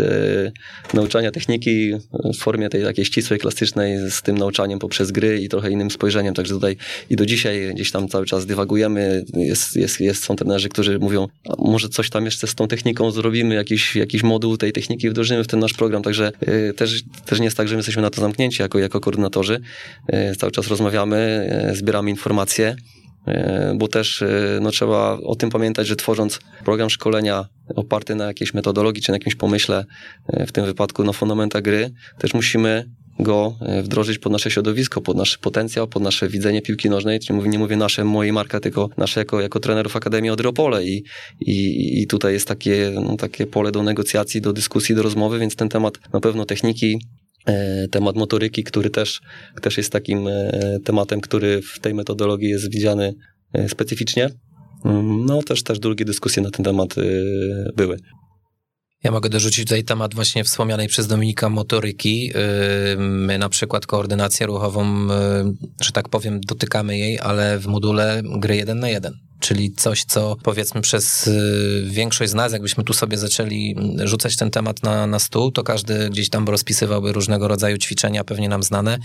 nauczania techniki w formie tej takiej ścisłej, klasycznej z tym nauczaniem poprzez gry i trochę innym spojrzeniem. Także tutaj i do dzisiaj gdzieś tam cały czas dywagujemy. Jest, jest, jest, są trenerzy, którzy mówią, może coś tam jeszcze z tą techniką zrobimy, jakiś, jakiś moduł tej techniki wdrożymy w ten nasz program, także y, też, też nie jest tak, że my jesteśmy na to zamknięci jako, jako koordynatorzy. Y, cały czas rozmawiamy, y, zbieramy informacje bo też no, trzeba o tym pamiętać, że tworząc program szkolenia oparty na jakiejś metodologii czy na jakimś pomyśle, w tym wypadku na fundamentach gry, też musimy go e, wdrożyć pod nasze środowisko, pod nasz potencjał, pod nasze widzenie piłki nożnej, czyli nie mówię nasze, mojej marka, tylko nasze jako, jako trenerów Akademii Odropole i, i, i tutaj jest takie, no, takie pole do negocjacji, do dyskusji, do rozmowy, więc ten temat na pewno techniki, e, temat motoryki, który też, też jest takim e, tematem, który w tej metodologii jest widziany specyficznie. Mm, no też, też drugie dyskusje na ten temat były. Ja mogę dorzucić tutaj temat właśnie wspomnianej przez Dominika motoryki. Yy, my na przykład koordynację ruchową, yy, że tak powiem, dotykamy jej, ale w module gry jeden na jeden czyli coś, co powiedzmy przez y, większość z nas, jakbyśmy tu sobie zaczęli rzucać ten temat na, na stół, to każdy gdzieś tam rozpisywałby różnego rodzaju ćwiczenia, pewnie nam znane.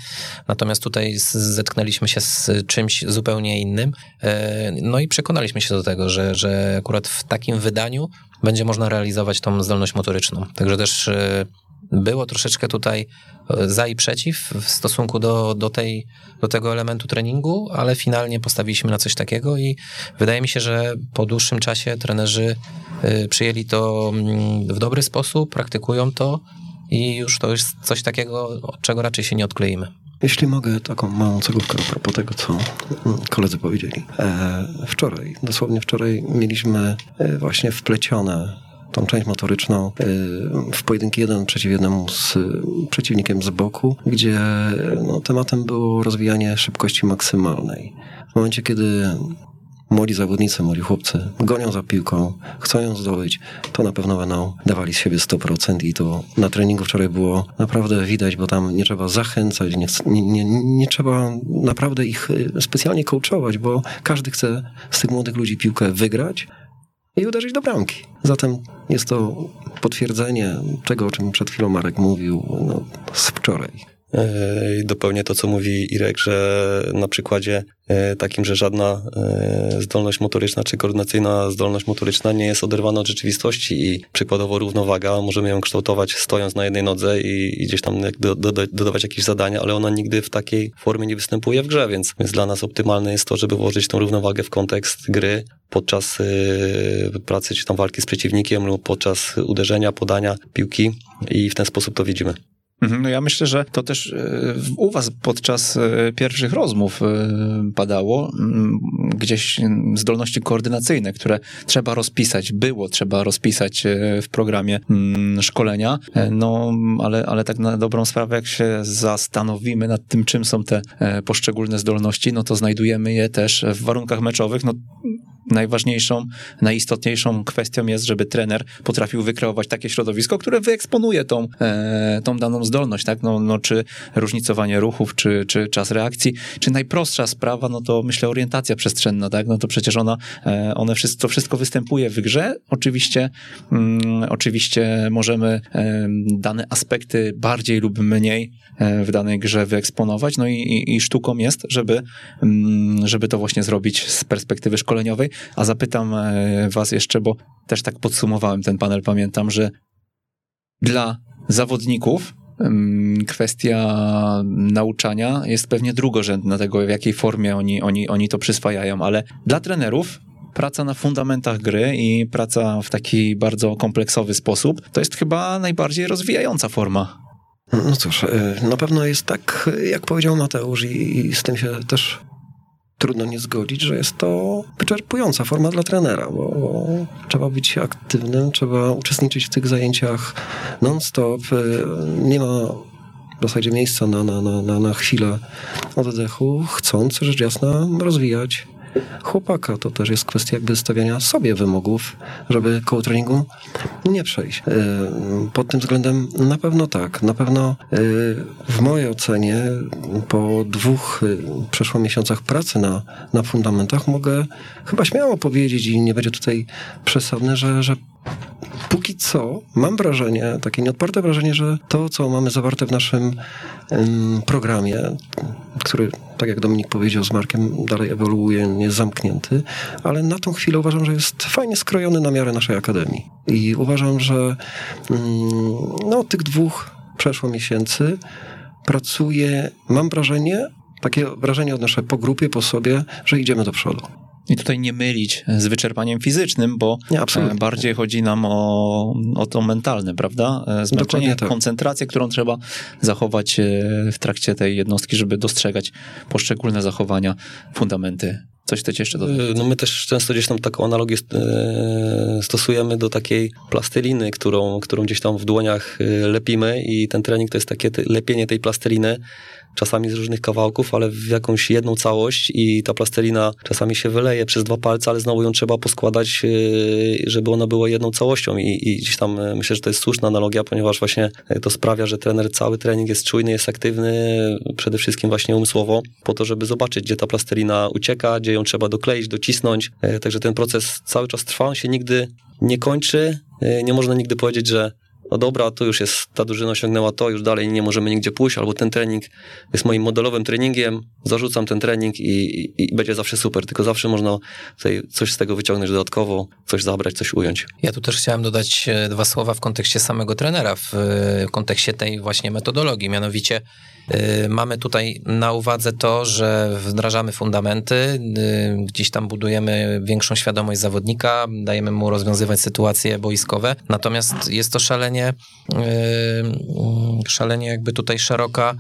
Natomiast tutaj zetknęliśmy się z czymś zupełnie innym. E, no i przekonaliśmy się do tego, że, że akurat w takim wydaniu będzie można realizować tą zdolność motoryczną. Także też e, było troszeczkę tutaj za i przeciw w stosunku do, do, tej, do tego elementu treningu, ale finalnie postawiliśmy na coś takiego i wydaje mi się, że po dłuższym czasie trenerzy e, przyjęli to mm, w dobry sposób, praktykują to i już to jest coś takiego, od czego raczej się nie odkleimy. Jeśli mogę, taką małą cegówkę a propos tego, co mm, koledzy powiedzieli. E, wczoraj, dosłownie wczoraj mieliśmy właśnie wplecione tą część motoryczną y, w pojedynki jeden przeciw jednemu z przeciwnikiem z boku, gdzie no, tematem było rozwijanie szybkości maksymalnej. W momencie, kiedy młodzi zawodnicy, młodzi chłopcy gonią za piłką, chcą ją zdobyć, to na pewno będą dawali z siebie 100% i to na treningu wczoraj było naprawdę widać, bo tam nie trzeba zachęcać, nie, nie, nie, nie trzeba naprawdę ich y, specjalnie coachować, bo każdy chce z tych młodych ludzi piłkę wygrać, i uderzyć do bramki. Zatem jest to potwierdzenie tego, o czym przed chwilą Marek mówił no, z wczoraj. E, dopełnię to, co mówi Irek, że na przykładzie e, takim, że żadna e, zdolność motoryczna czy koordynacyjna zdolność motoryczna nie jest oderwana od rzeczywistości i przykładowo równowaga możemy ją kształtować stojąc na jednej nodze i, gdzieś tam do, do, dodawać jakieś zadania, ale ona nigdy w takiej formie nie występuje w grze, więc, więc dla nas optymalne jest to, żeby włożyć tą równowagę w kontekst gry podczas pracy czy tam walki z przeciwnikiem lub podczas uderzenia, podania piłki i w ten sposób to widzimy. Mhm, no ja myślę, że to też e, u was podczas e, pierwszych rozmów e, padało gdzieś zdolności koordynacyjne, które trzeba rozpisać, było trzeba rozpisać w programie szkolenia, no ale, ale tak na dobrą sprawę, jak się zastanowimy nad tym, czym są te poszczególne zdolności, no to znajdujemy je też w warunkach meczowych, no najważniejszą, najistotniejszą kwestią jest, żeby trener potrafił wykreować takie środowisko, które wyeksponuje tą, e, tą daną zdolność, tak? No, no, czy różnicowanie ruchów, czy, czy czas reakcji, czy najprostsza sprawa, no to myślę orientacja przestrzenna, tak? No to przecież ona, e, one wszystko, wszystko występuje w grze. Oczywiście, mm, oczywiście możemy e, dane aspekty bardziej lub mniej e, w danej grze wyeksponować, no i, i, i sztuką jest, żeby, mm, żeby to właśnie zrobić z perspektywy szkoleniowej, a zapytam e, was jeszcze, bo też tak podsumowałem ten panel, pamiętam, że dla zawodników kwestia nauczania jest pewnie drugorzędna tego, w jakiej formie oni, oni, oni to przyswajają, ale dla trenerów praca na fundamentach gry i praca w taki bardzo kompleksowy sposób to jest chyba najbardziej rozwijająca forma. No cóż, y, na pewno jest tak, jak powiedział Mateusz, i, z tym się też trudno nie zgodzić, że jest to wyczerpująca forma dla trenera, bo, trzeba być aktywnym, trzeba uczestniczyć w tych zajęciach non-stop. Y, nie ma w zasadzie miejsca na, na, na, na chwilę oddechu, chcąc rzecz jasna rozwijać chłopaka. To też jest kwestia jakby stawiania sobie wymogów, żeby koło treningu nie przejść. E, pod tym względem na pewno tak. Na pewno e, w mojej ocenie po dwóch e, przeszło miesiącach pracy na, na fundamentach mogę chyba śmiało powiedzieć i nie będzie tutaj przesadne, że, że póki co mam wrażenie, takie nieodparte wrażenie, że to, co mamy zawarte w naszym programie, który, tak jak Dominik powiedział, z Markiem dalej ewoluuje, nie jest zamknięty, ale na tą chwilę uważam, że jest fajnie skrojony na miarę naszej akademii. I uważam, że um, no, tych dwóch przeszło miesięcy pracuję, mam wrażenie, takie wrażenie odnoszę po grupie, po sobie, że idziemy do przodu. I tutaj nie mylić z wyczerpaniem fizycznym, bo nie, e, bardziej chodzi nam o, o to mentalne, prawda? E, zmęczenie, tak. koncentrację, którą trzeba zachować e, w trakcie tej jednostki, żeby dostrzegać poszczególne zachowania, fundamenty Coś chcecie jeszcze dodać? No my też często gdzieś tam taką analogię stosujemy do takiej plasteliny, którą, którą gdzieś tam w dłoniach lepimy i ten trening to jest takie lepienie tej plasteliny czasami z różnych kawałków, ale w jakąś jedną całość i ta plastelina czasami się wyleje przez dwa palce, ale znowu ją trzeba poskładać, yy, żeby ona była jedną całością. I, i gdzieś tam yy, myślę, że to jest słuszna analogia, ponieważ właśnie yy, to sprawia, że trener cały trening jest czujny, jest aktywny, przede wszystkim właśnie umysłowo, po to, żeby zobaczyć, gdzie ta plastelina ucieka, gdzie ją trzeba dokleić, docisnąć, także ten proces cały czas trwa, on się nigdy nie kończy, nie można nigdy powiedzieć, że no dobra, to już jest, ta drużyna osiągnęła to, już dalej nie możemy nigdzie pójść, albo ten trening jest moim modelowym treningiem, zarzucam ten trening i, i, i, będzie zawsze super, tylko zawsze można coś z tego wyciągnąć dodatkowo, coś zabrać, coś ująć. Ja tu też chciałem dodać e, dwa słowa w kontekście samego trenera, w e, kontekście tej właśnie metodologii, mianowicie mamy tutaj na uwadze to, że wdrażamy fundamenty, y, gdzieś tam budujemy większą świadomość zawodnika, dajemy mu rozwiązywać sytuacje boiskowe, natomiast jest to szalenie, y, szalenie jakby tutaj szeroka,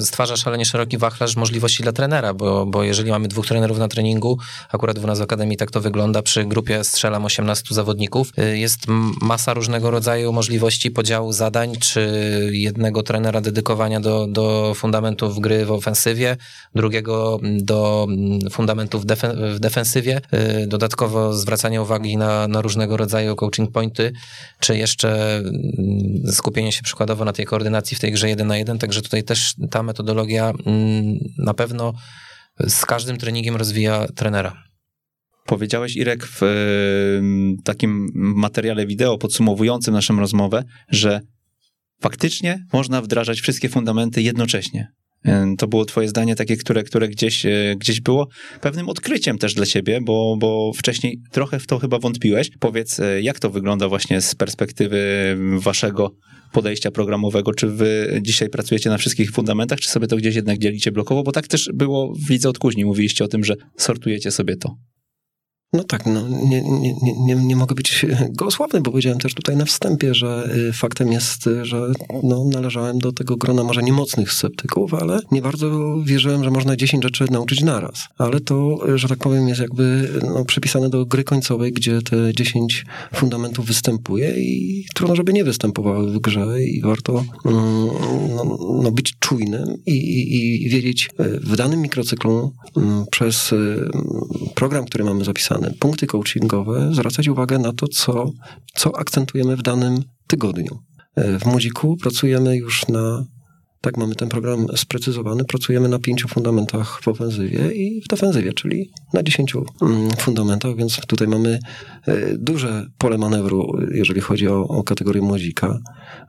stwarza szalenie szeroki wachlarz możliwości dla trenera, bo, bo jeżeli mamy dwóch trenerów na treningu, akurat w nas w Akademii tak to wygląda, przy grupie strzelam 18 zawodników, jest masa różnego rodzaju możliwości podziału zadań, czy jednego trenera dedykowania do, do fundamentów gry w ofensywie, drugiego do fundamentów w defensywie, y, dodatkowo zwracanie uwagi na, na różnego rodzaju coaching pointy, czy jeszcze mm, skupienie się przykładowo na tej koordynacji w tej grze 1 na 1, także tutaj też ta metodologia mm, na pewno z każdym treningiem rozwija trenera. Powiedziałeś, Irek, w takim materiale wideo podsumowującym naszą rozmowę, że faktycznie można wdrażać wszystkie fundamenty jednocześnie. To było twoje zdanie takie, które, które gdzieś, e, gdzieś było pewnym odkryciem też dla ciebie, bo, bo wcześniej trochę w to chyba wątpiłeś. Powiedz, e, jak to wygląda właśnie z perspektywy waszego podejścia programowego? Czy wy dzisiaj pracujecie na wszystkich fundamentach, czy sobie to gdzieś jednak dzielicie blokowo? Bo tak też było w Lidze od Kuźni. Mówiliście o tym, że sortujecie sobie to. No tak, no, nie, nie, nie, nie mogę być (laughs) gołosławny, bo powiedziałem też tutaj na wstępie, że y, faktem jest, że no, należałem do tego grona może niemocnych sceptyków, ale nie bardzo wierzyłem, że można 10 rzeczy nauczyć naraz. Ale to, że tak powiem, jest jakby no, przypisane do gry końcowej, gdzie te 10 fundamentów występuje i trudno, żeby nie występowały w grze i warto mm, no, no, być czujnym i, i, i wiedzieć y, w danym mikrocyklu mm, przez y, program, który mamy zapisany, punkty coachingowe, zwracać uwagę na to, co, co akcentujemy w danym tygodniu. E, w Młodziku pracujemy już na, tak mamy ten program sprecyzowany, pracujemy na pięciu fundamentach w ofensywie i w defensywie, czyli na dziesięciu mm, fundamentach, więc tutaj mamy e, duże pole manewru, jeżeli chodzi o, o kategorię Młodzika.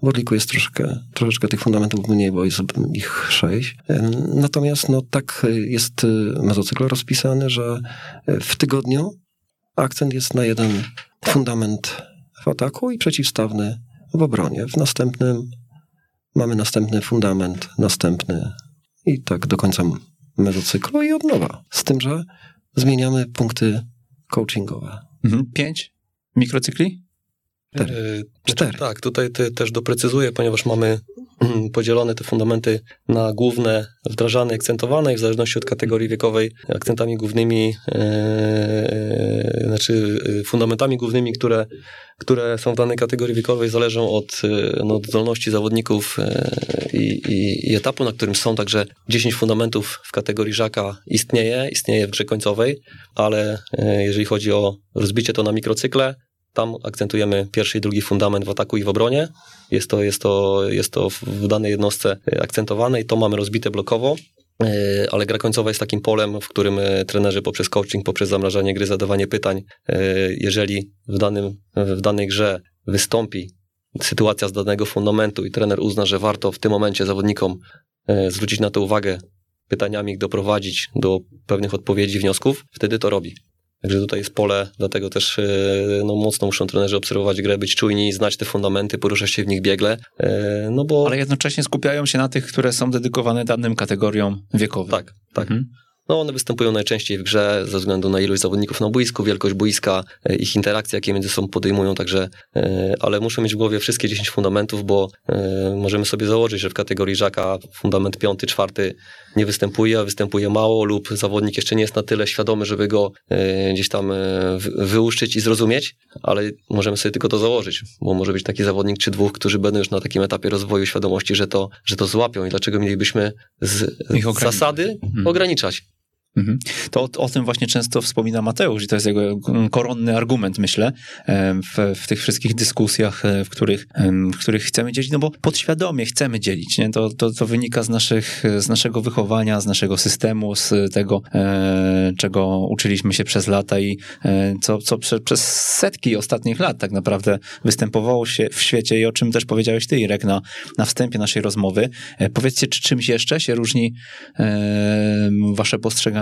W Orliku jest troszkę, troszeczkę tych fundamentów mniej, bo jest ich sześć. E, natomiast no, tak jest mezocykl rozpisany, że w tygodniu akcent jest na jeden fundament w ataku i przeciwstawny w obronie. W następnym mamy następny fundament, następny i tak do końca mezocyklu i od nowa. Z tym, że zmieniamy punkty coachingowe. Mhm. Pięć mikrocykli? Cztery. Yy, Cztery. Tak, tutaj te, też doprecyzuję, ponieważ mamy mm, podzielone te fundamenty na główne, wdrażane akcentowane i w zależności od kategorii wiekowej akcentami głównymi, e, znaczy e, fundamentami głównymi, które, które są w danej kategorii wiekowej zależą od, no, od zdolności zawodników i, i, i etapu, na którym są, także 10 fundamentów w kategorii żaka istnieje, istnieje w grze końcowej, ale jeżeli chodzi o rozbicie to na mikrocykle, tam akcentujemy pierwszy i drugi fundament w ataku i w obronie. Jest to, jest to, jest to w danej jednostce e, akcentowane i to mamy rozbite blokowo. E, Ale gra końcowa jest takim polem, w którym e, trenerzy poprzez coaching, poprzez zamrażanie gry, zadawanie pytań, jeżeli w, danym, w danej grze wystąpi sytuacja z danego fundamentu i trener uzna, że warto w tym momencie zawodnikom zwrócić na to uwagę, pytaniami ich doprowadzić do pewnych odpowiedzi, wniosków, wtedy to robi. Także tutaj jest pole, dlatego też e, no, mocno muszą trenerzy obserwować grę, być czujni, znać te fundamenty, poruszać się w nich biegle, e, no bo... Ale jednocześnie skupiają się na tych, które są dedykowane danym kategoriom wiekowym. Tak, tak. Mhm. No one występują najczęściej w grze ze względu na ilość zawodników na boisku, wielkość boiska, e, ich interakcje, jakie między sobą podejmują, także, ale muszę mieć w głowie wszystkie 10 fundamentów, bo możemy sobie założyć, że w kategorii żaka fundament piąty, czwarty nie występuje, a występuje mało lub zawodnik jeszcze nie jest na tyle świadomy, żeby go e, gdzieś tam e, wy- wyłuszczyć i zrozumieć, ale możemy sobie tylko to założyć, bo może być taki zawodnik czy dwóch, którzy będą już na takim etapie rozwoju świadomości, że to, że to złapią i dlaczego mielibyśmy z, zasady Mhm. ograniczać. Mhm. To o, o tym właśnie często wspomina Mateusz i to jest jego koronny argument, myślę, w, w tych wszystkich dyskusjach, e, w których, w których chcemy dzielić, no bo podświadomie chcemy dzielić, nie? To, to, to wynika z, naszych, z naszego wychowania, z naszego systemu, z tego, e, czego uczyliśmy się przez lata i e, co, co prze, przez setki ostatnich lat tak naprawdę występowało się w świecie i o czym też powiedziałeś ty, Irek, na, na wstępie naszej rozmowy. Powiedzcie, czy czymś jeszcze się różni wasze postrzeganie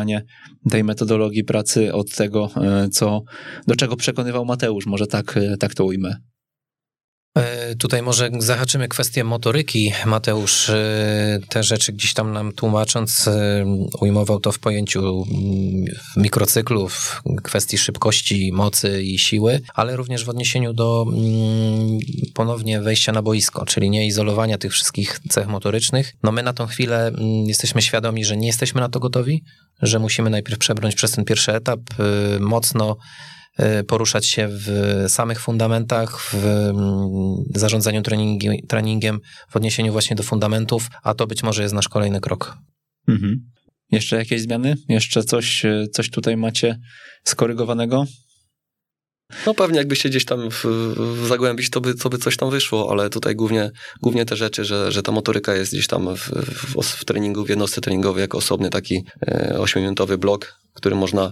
tej metodologii pracy od tego, e, co, do czego przekonywał Mateusz, może tak, e, tak to ujmę. E, Tutaj może zahaczymy kwestię motoryki. Mateusz te rzeczy gdzieś tam nam tłumacząc ujmował to w pojęciu mm, mikrocyklu, w kwestii szybkości, mocy i siły, ale również w odniesieniu do mm, ponownie wejścia na boisko, czyli nie izolowania tych wszystkich cech motorycznych. No my na tą chwilę mm, jesteśmy świadomi, że nie jesteśmy na to gotowi, że musimy najpierw przebrnąć przez ten pierwszy etap, e, mocno e, poruszać się w samych fundamentach, w mm, zarządzaniu treningi, treningiem, w odniesieniu właśnie do fundamentów, a to być może jest nasz kolejny krok. Mhm. Jeszcze jakieś zmiany? Jeszcze coś, e, coś tutaj macie skorygowanego? No pewnie jakbyście gdzieś tam w, w zagłębić, to by, to by coś tam wyszło, ale tutaj głównie, głównie te rzeczy, że, że ta motoryka jest gdzieś tam w, w, w treningu, w jednostce treningowej jako osobny taki e, ośmiominutowy blok, w którym można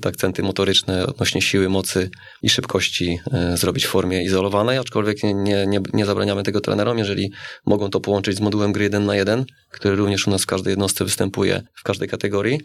te akcenty motoryczne odnośnie siły, mocy i szybkości e, zrobić w formie izolowanej, aczkolwiek nie, nie, nie, zabraniamy tego trenerom, jeżeli mogą to połączyć z modułem gry 1 na 1, który również u nas w każdej jednostce występuje w każdej kategorii,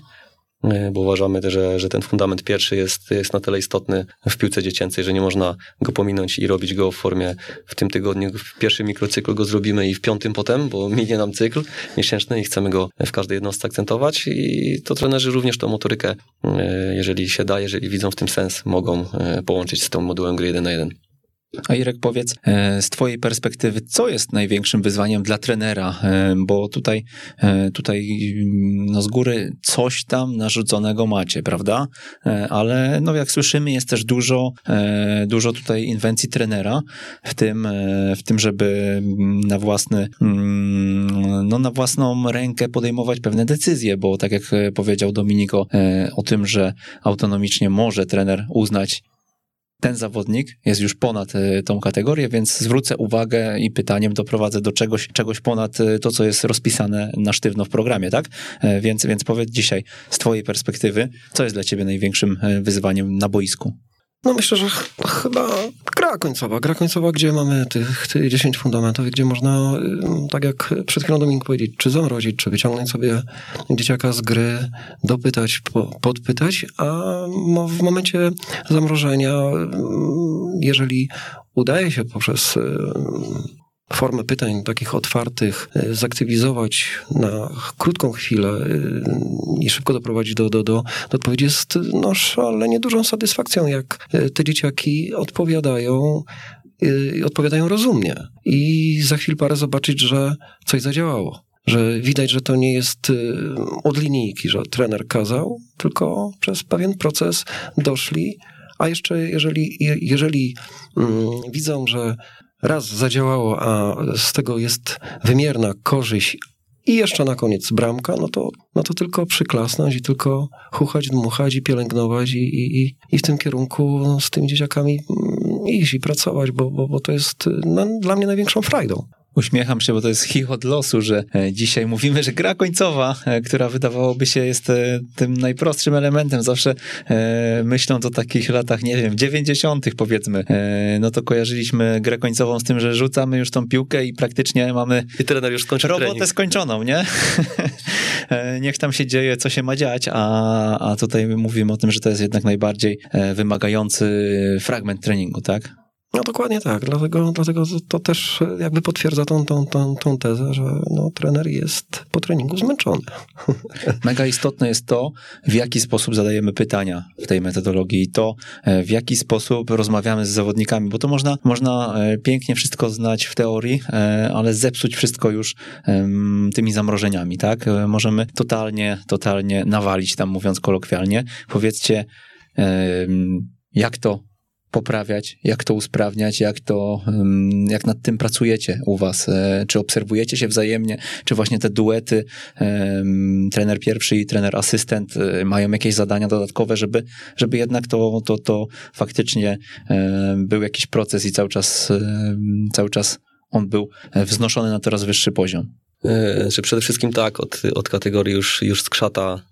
bo uważamy, że, że ten fundament pierwszy jest, jest na tyle istotny w piłce dziecięcej, że nie można go pominąć i robić go w formie w tym tygodniu. W pierwszym mikrocyklu go zrobimy i w piątym potem, bo (laughs) minie nam cykl miesięczny i chcemy go w każdej jednostce akcentować i to trenerzy również tą motorykę, e, jeżeli się da, jeżeli widzą w tym sens, mogą e, połączyć z tą modułem gry 1 na 1. A Irek, powiedz e, z twojej perspektywy, co jest największym wyzwaniem dla trenera? E, Bo tutaj, e, tutaj mm, no z góry coś tam narzuconego macie, prawda? Ale no jak słyszymy, jest też dużo, dużo tutaj inwencji trenera w tym, w tym żeby mm, na własny, mm, no na własną rękę podejmować pewne decyzje, bo tak jak powiedział Dominiko o tym, że autonomicznie może trener uznać ten zawodnik jest już ponad e, tą kategorię, więc zwrócę uwagę i pytaniem doprowadzę do czegoś, czegoś ponad e, to, co jest rozpisane na sztywno w programie, tak? E, Więc, więc powiedz dzisiaj z twojej perspektywy, co jest dla ciebie największym wyzwaniem na boisku? No myślę, że ch- chyba gra końcowa. Gra końcowa, gdzie mamy tych, tych 10 fundamentów, gdzie można, tak jak przed chwilą Dominik powiedzieć, czy zamrozić, czy wyciągnąć sobie dzieciaka z gry, dopytać, po, podpytać, a w momencie zamrożenia, jeżeli udaje się poprzez formę pytań takich otwartych e, zaktywizować na krótką chwilę e, i szybko doprowadzić do, do, do, do odpowiedzi jest no, szalenie dużą satysfakcją, jak e, te dzieciaki odpowiadają i odpowiadają rozumnie. I za chwilę parę zobaczyć, że coś zadziałało. Że widać, że to nie jest od linijki, że trener kazał, tylko przez pewien proces doszli. A jeszcze jeżeli, jeżeli mm, widzą, że raz zadziałało, a z tego jest wymierna korzyść i jeszcze na koniec bramka, no to, no to tylko przyklasnąć i tylko chuchać, dmuchać i pielęgnować i, i, i w tym kierunku z tymi dzieciakami mm, iść i pracować, bo, bo, bo to jest no, dla mnie największą frajdą. Uśmiecham się, bo to jest chichot losu, że e, dzisiaj mówimy, że gra końcowa, e, która wydawałoby się jest e, tym najprostszym elementem. Zawsze myśląc o takich latach, nie wiem, 90. powiedzmy, no to kojarzyliśmy grę końcową z tym, że rzucamy już tą piłkę i praktycznie mamy I trener już skończył robotę trening. skończoną, nie? (laughs) Niech tam się dzieje, co się ma dziać, a, a tutaj mówimy o tym, że to jest jednak najbardziej wymagający fragment treningu, tak? No dokładnie tak, dlatego, dlatego to też jakby potwierdza tą, tą, tą, tą tezę, że no, trener jest po treningu zmęczony. (laughs) Mega istotne jest to, w jaki sposób zadajemy pytania w tej metodologii i to, e, w jaki sposób rozmawiamy z zawodnikami, bo to można, można e, pięknie wszystko znać w teorii, e, ale zepsuć wszystko już tymi zamrożeniami, tak? Możemy totalnie, totalnie nawalić tam, mówiąc kolokwialnie. Powiedzcie, jak to poprawiać, jak to usprawniać, jak to, jak nad tym pracujecie u was, e, czy obserwujecie się wzajemnie, czy właśnie te duety trener pierwszy i trener asystent e, mają jakieś zadania dodatkowe, żeby, żeby jednak to, to, to faktycznie był jakiś proces i cały czas, cały czas on był wznoszony na coraz wyższy poziom. E, że przede wszystkim tak, od, od kategorii już, już skrzata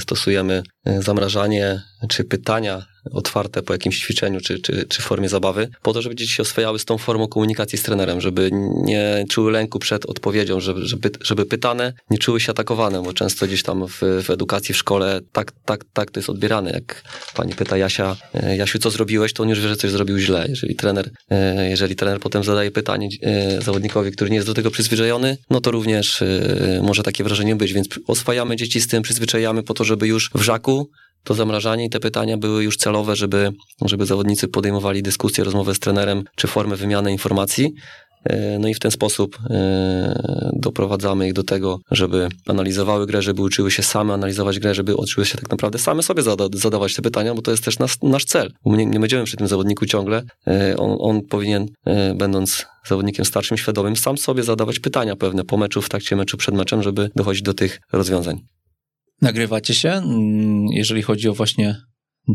stosujemy zamrażanie czy pytania otwarte po jakimś ćwiczeniu czy, czy, czy formie zabawy, po to, żeby dzieci się oswajały z tą formą komunikacji z trenerem, żeby nie czuły lęku przed odpowiedzią, żeby, żeby, żeby pytane nie czuły się atakowane, bo często gdzieś tam w, w edukacji, w szkole tak, tak, tak to jest odbierane. Jak pani pyta Jasia, e, Jasiu, co zrobiłeś, to on już wie, że coś zrobił źle. Jeżeli trener, e, jeżeli trener potem zadaje pytanie e, zawodnikowi, który nie jest do tego przyzwyczajony, no to również może takie wrażenie być, więc oswajamy dzieci z tym, przyzwyczajamy po to, żeby już w żaku to zamrażanie i te pytania były już celowe, żeby, żeby zawodnicy podejmowali dyskusję, rozmowę z trenerem, czy formę wymiany informacji. E, no i w ten sposób e, doprowadzamy ich do tego, żeby analizowały grę, żeby uczyły się same analizować grę, żeby uczyły się tak naprawdę same sobie zada zadawać te pytania, bo to jest też nas, nasz cel. Nie, nie będziemy przy tym zawodniku ciągle. E, on, on powinien, będąc zawodnikiem starszym, świadomym, sam sobie zadawać pytania pewne po meczu, w trakcie meczu, przed meczem, żeby dochodzić do tych rozwiązań. Nagrywacie się, mm, jeżeli chodzi o właśnie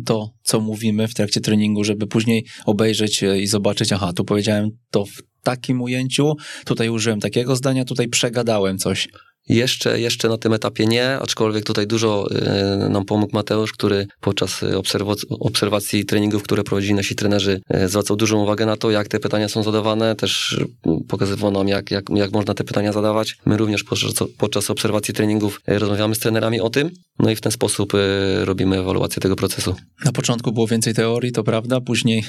to, co mówimy w trakcie treningu, żeby później obejrzeć i zobaczyć, aha, tu powiedziałem to w takim ujęciu, tutaj użyłem takiego zdania, tutaj przegadałem coś. Jeszcze, jeszcze na tym etapie nie, aczkolwiek tutaj dużo y, nam pomógł Mateusz, który podczas obserwacji treningów, które prowadzili nasi trenerzy, y, zwracał dużą uwagę na to, jak te pytania są zadawane, też pokazywał nam, jak, jak, jak można te pytania zadawać. My również podczas, podczas obserwacji treningów rozmawiamy z trenerami o tym, no i w ten sposób robimy ewaluację tego procesu. Na początku było więcej teorii, to prawda, później,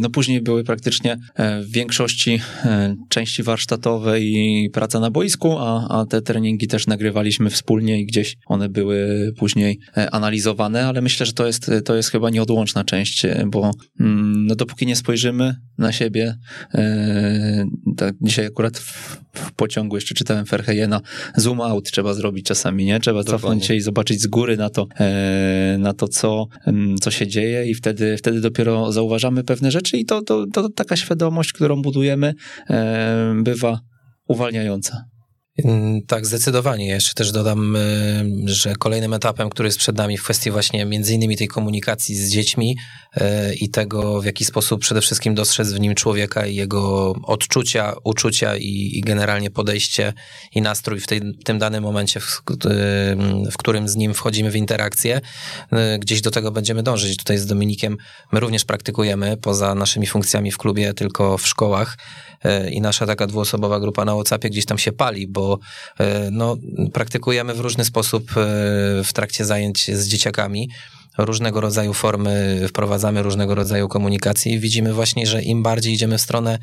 no później były praktycznie w większości części warsztatowe i praca na boisku, a, a te treningi też nagrywaliśmy wspólnie i gdzieś one były później e, analizowane, ale myślę, że to jest, to jest chyba nieodłączna część, e, bo mm, no, dopóki nie spojrzymy na siebie, e, tak dzisiaj akurat w, w pociągu jeszcze czytałem Ferhejena, zoom out trzeba zrobić czasami, nie? Trzeba Dokładnie. cofnąć się i zobaczyć z góry na to, na to co, mm, co się dzieje i wtedy, wtedy dopiero zauważamy pewne rzeczy i to, to, to taka świadomość, którą budujemy, bywa uwalniająca. Tak, zdecydowanie. Jeszcze też dodam, y, że kolejnym etapem, który jest przed nami w kwestii właśnie między innymi tej komunikacji z dziećmi y, i tego, w jaki sposób przede wszystkim dostrzec w nim człowieka i jego odczucia, uczucia i, i generalnie podejście i nastrój w, tej, tym danym momencie, w, y, w, którym z nim wchodzimy w interakcję. Gdzieś do tego będziemy dążyć. Tutaj z Dominikiem my również praktykujemy poza naszymi funkcjami w klubie, tylko w szkołach i nasza taka dwuosobowa grupa na WhatsAppie gdzieś tam się pali, bo e, no, praktykujemy w różny sposób e, w trakcie zajęć z dzieciakami różnego rodzaju formy, wprowadzamy różnego rodzaju komunikacji. Widzimy właśnie, że im bardziej idziemy w stronę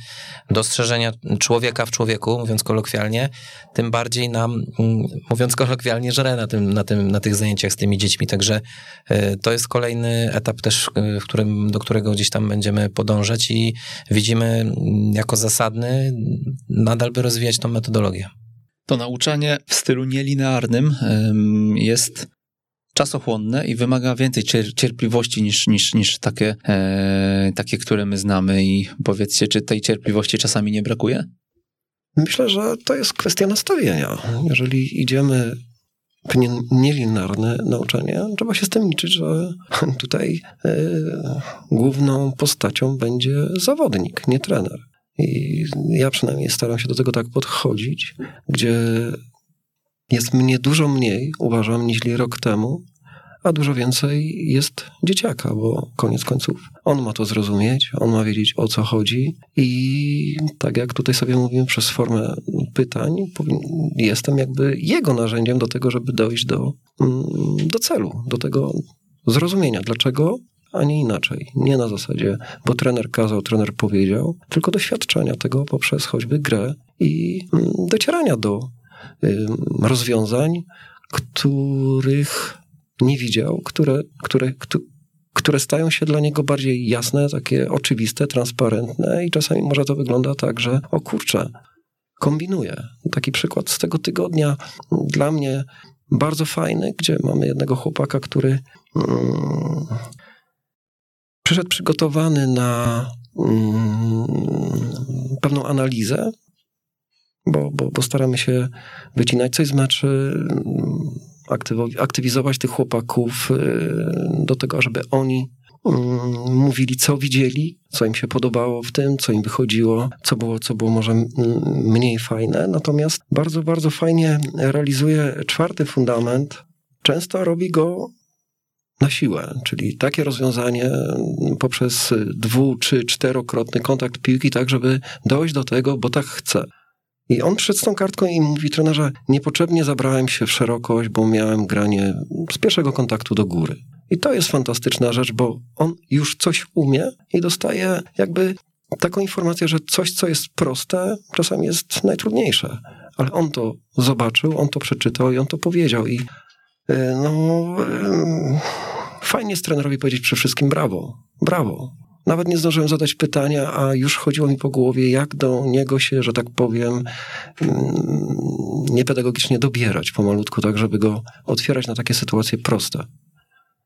dostrzeżenia człowieka w człowieku, mówiąc kolokwialnie, tym bardziej nam, mm, mówiąc kolokwialnie, żre na, tym, na, tym, na tych zajęciach z tymi dziećmi. Także e, to jest kolejny etap też, w którym, do którego gdzieś tam będziemy podążać i widzimy mm, jako zasadny nadal by rozwijać tą metodologię. To nauczanie w stylu nielinearnym jest czasochłonne i wymaga więcej cierpliwości niż, niż, niż takie, e, takie, które my znamy. I powiedzcie, czy tej cierpliwości czasami nie brakuje? Myślę, że to jest kwestia nastawienia. Jeżeli idziemy w nielinearne nauczanie, trzeba się z tym liczyć, że tutaj e, główną postacią będzie zawodnik, nie trener. I ja przynajmniej staram się do tego tak podchodzić, gdzie jest mnie dużo mniej, uważam, niż rok temu, a dużo więcej jest dzieciaka, bo koniec końców on ma to zrozumieć, on ma wiedzieć o co chodzi. I tak jak tutaj sobie mówimy przez formę pytań, jestem jakby jego narzędziem do tego, żeby dojść do, mm, do celu, do tego zrozumienia, dlaczego a nie inaczej. Nie na zasadzie, bo trener kazał, trener powiedział, tylko doświadczenia tego poprzez choćby grę i mm, docierania do rozwiązań, których nie widział, które, które, które stają się dla niego bardziej jasne, takie oczywiste, transparentne i czasami może to wygląda tak, że o kurczę, kombinuję. Taki przykład z tego tygodnia dla mnie bardzo fajny, gdzie mamy jednego chłopaka, który mm, przyszedł przygotowany na mm, pewną analizę, bo, bo, bo staramy się wycinać coś z meczy, aktywizować tych chłopaków y, do tego, żeby oni mm, mówili, co widzieli, co im się podobało w tym, co im wychodziło, co było, co było może mniej fajne. Natomiast bardzo, bardzo fajnie realizuje czwarty fundament. Często robi go na siłę, czyli takie rozwiązanie poprzez dwu, czy czterokrotny kontakt piłki, tak żeby dojść do tego, bo tak chce. I on przed tą kartką i mówi trenerze, niepotrzebnie zabrałem się w szerokość, bo miałem granie z pierwszego kontaktu do góry. I to jest fantastyczna rzecz, bo on już coś umie i dostaje jakby taką informację, że coś, co jest proste, czasami jest najtrudniejsze. Ale on to zobaczył, on to przeczytał i on to powiedział. I no, e, fajnie jest trenerowi powiedzieć przy wszystkim brawo, brawo. Nawet nie zdążyłem zadać pytania, a już chodziło mi po głowie, jak do niego się, że tak powiem, mm, niepedagogicznie dobierać pomalutku, tak żeby go otwierać na takie sytuacje proste.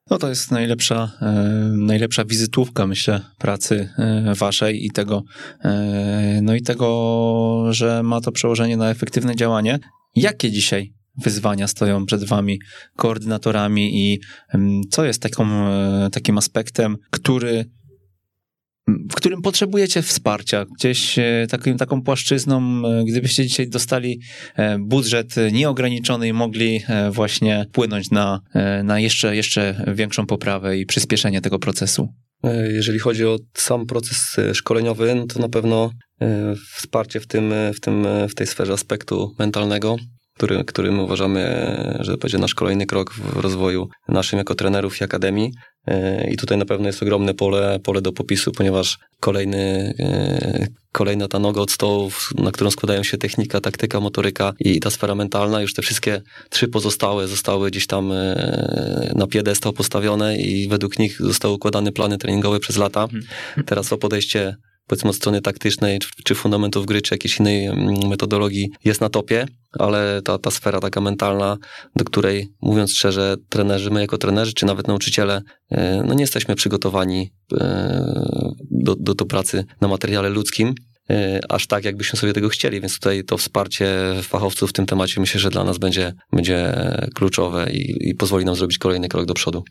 No to jest najlepsza, e, najlepsza wizytówka, myślę, pracy e, waszej i tego, e, no i tego, że ma to przełożenie na efektywne działanie. Jakie dzisiaj wyzwania stoją przed wami, koordynatorami i mm, co jest taką, takim aspektem, który w którym potrzebujecie wsparcia, gdzieś e, takim, taką płaszczyzną, e, gdybyście dzisiaj dostali e, budżet nieograniczony i mogli właśnie wpłynąć na, na jeszcze, jeszcze większą poprawę i przyspieszenie tego procesu? Jeżeli chodzi o sam proces szkoleniowy, no to na pewno wsparcie w, tym, w, tym, w tej sferze aspektu mentalnego, który, którym uważamy, że będzie nasz kolejny krok w rozwoju naszym jako trenerów i akademii. E, I tutaj na pewno jest ogromne pole, pole do popisu, ponieważ kolejny, e, kolejna ta noga od stołu, na którą składają się technika, taktyka, motoryka i ta sfera mentalna, już te wszystkie trzy pozostałe zostały gdzieś tam e, na piedestał postawione i według nich zostały układane plany treningowe przez lata. Mhm. Teraz o podejście powiedzmy od strony taktycznej, czy fundamentów gry, czy jakiejś innej mm, metodologii jest na topie, ale ta, ta sfera taka mentalna, do której mówiąc szczerze, trenerzy, my jako trenerzy, czy nawet nauczyciele, e, no nie jesteśmy przygotowani e, do, do, do pracy na materiale ludzkim, e, aż tak, jakbyśmy sobie tego chcieli, więc tutaj to wsparcie fachowców w tym temacie myślę, że dla nas będzie, będzie kluczowe i, i pozwoli nam zrobić kolejny krok do przodu.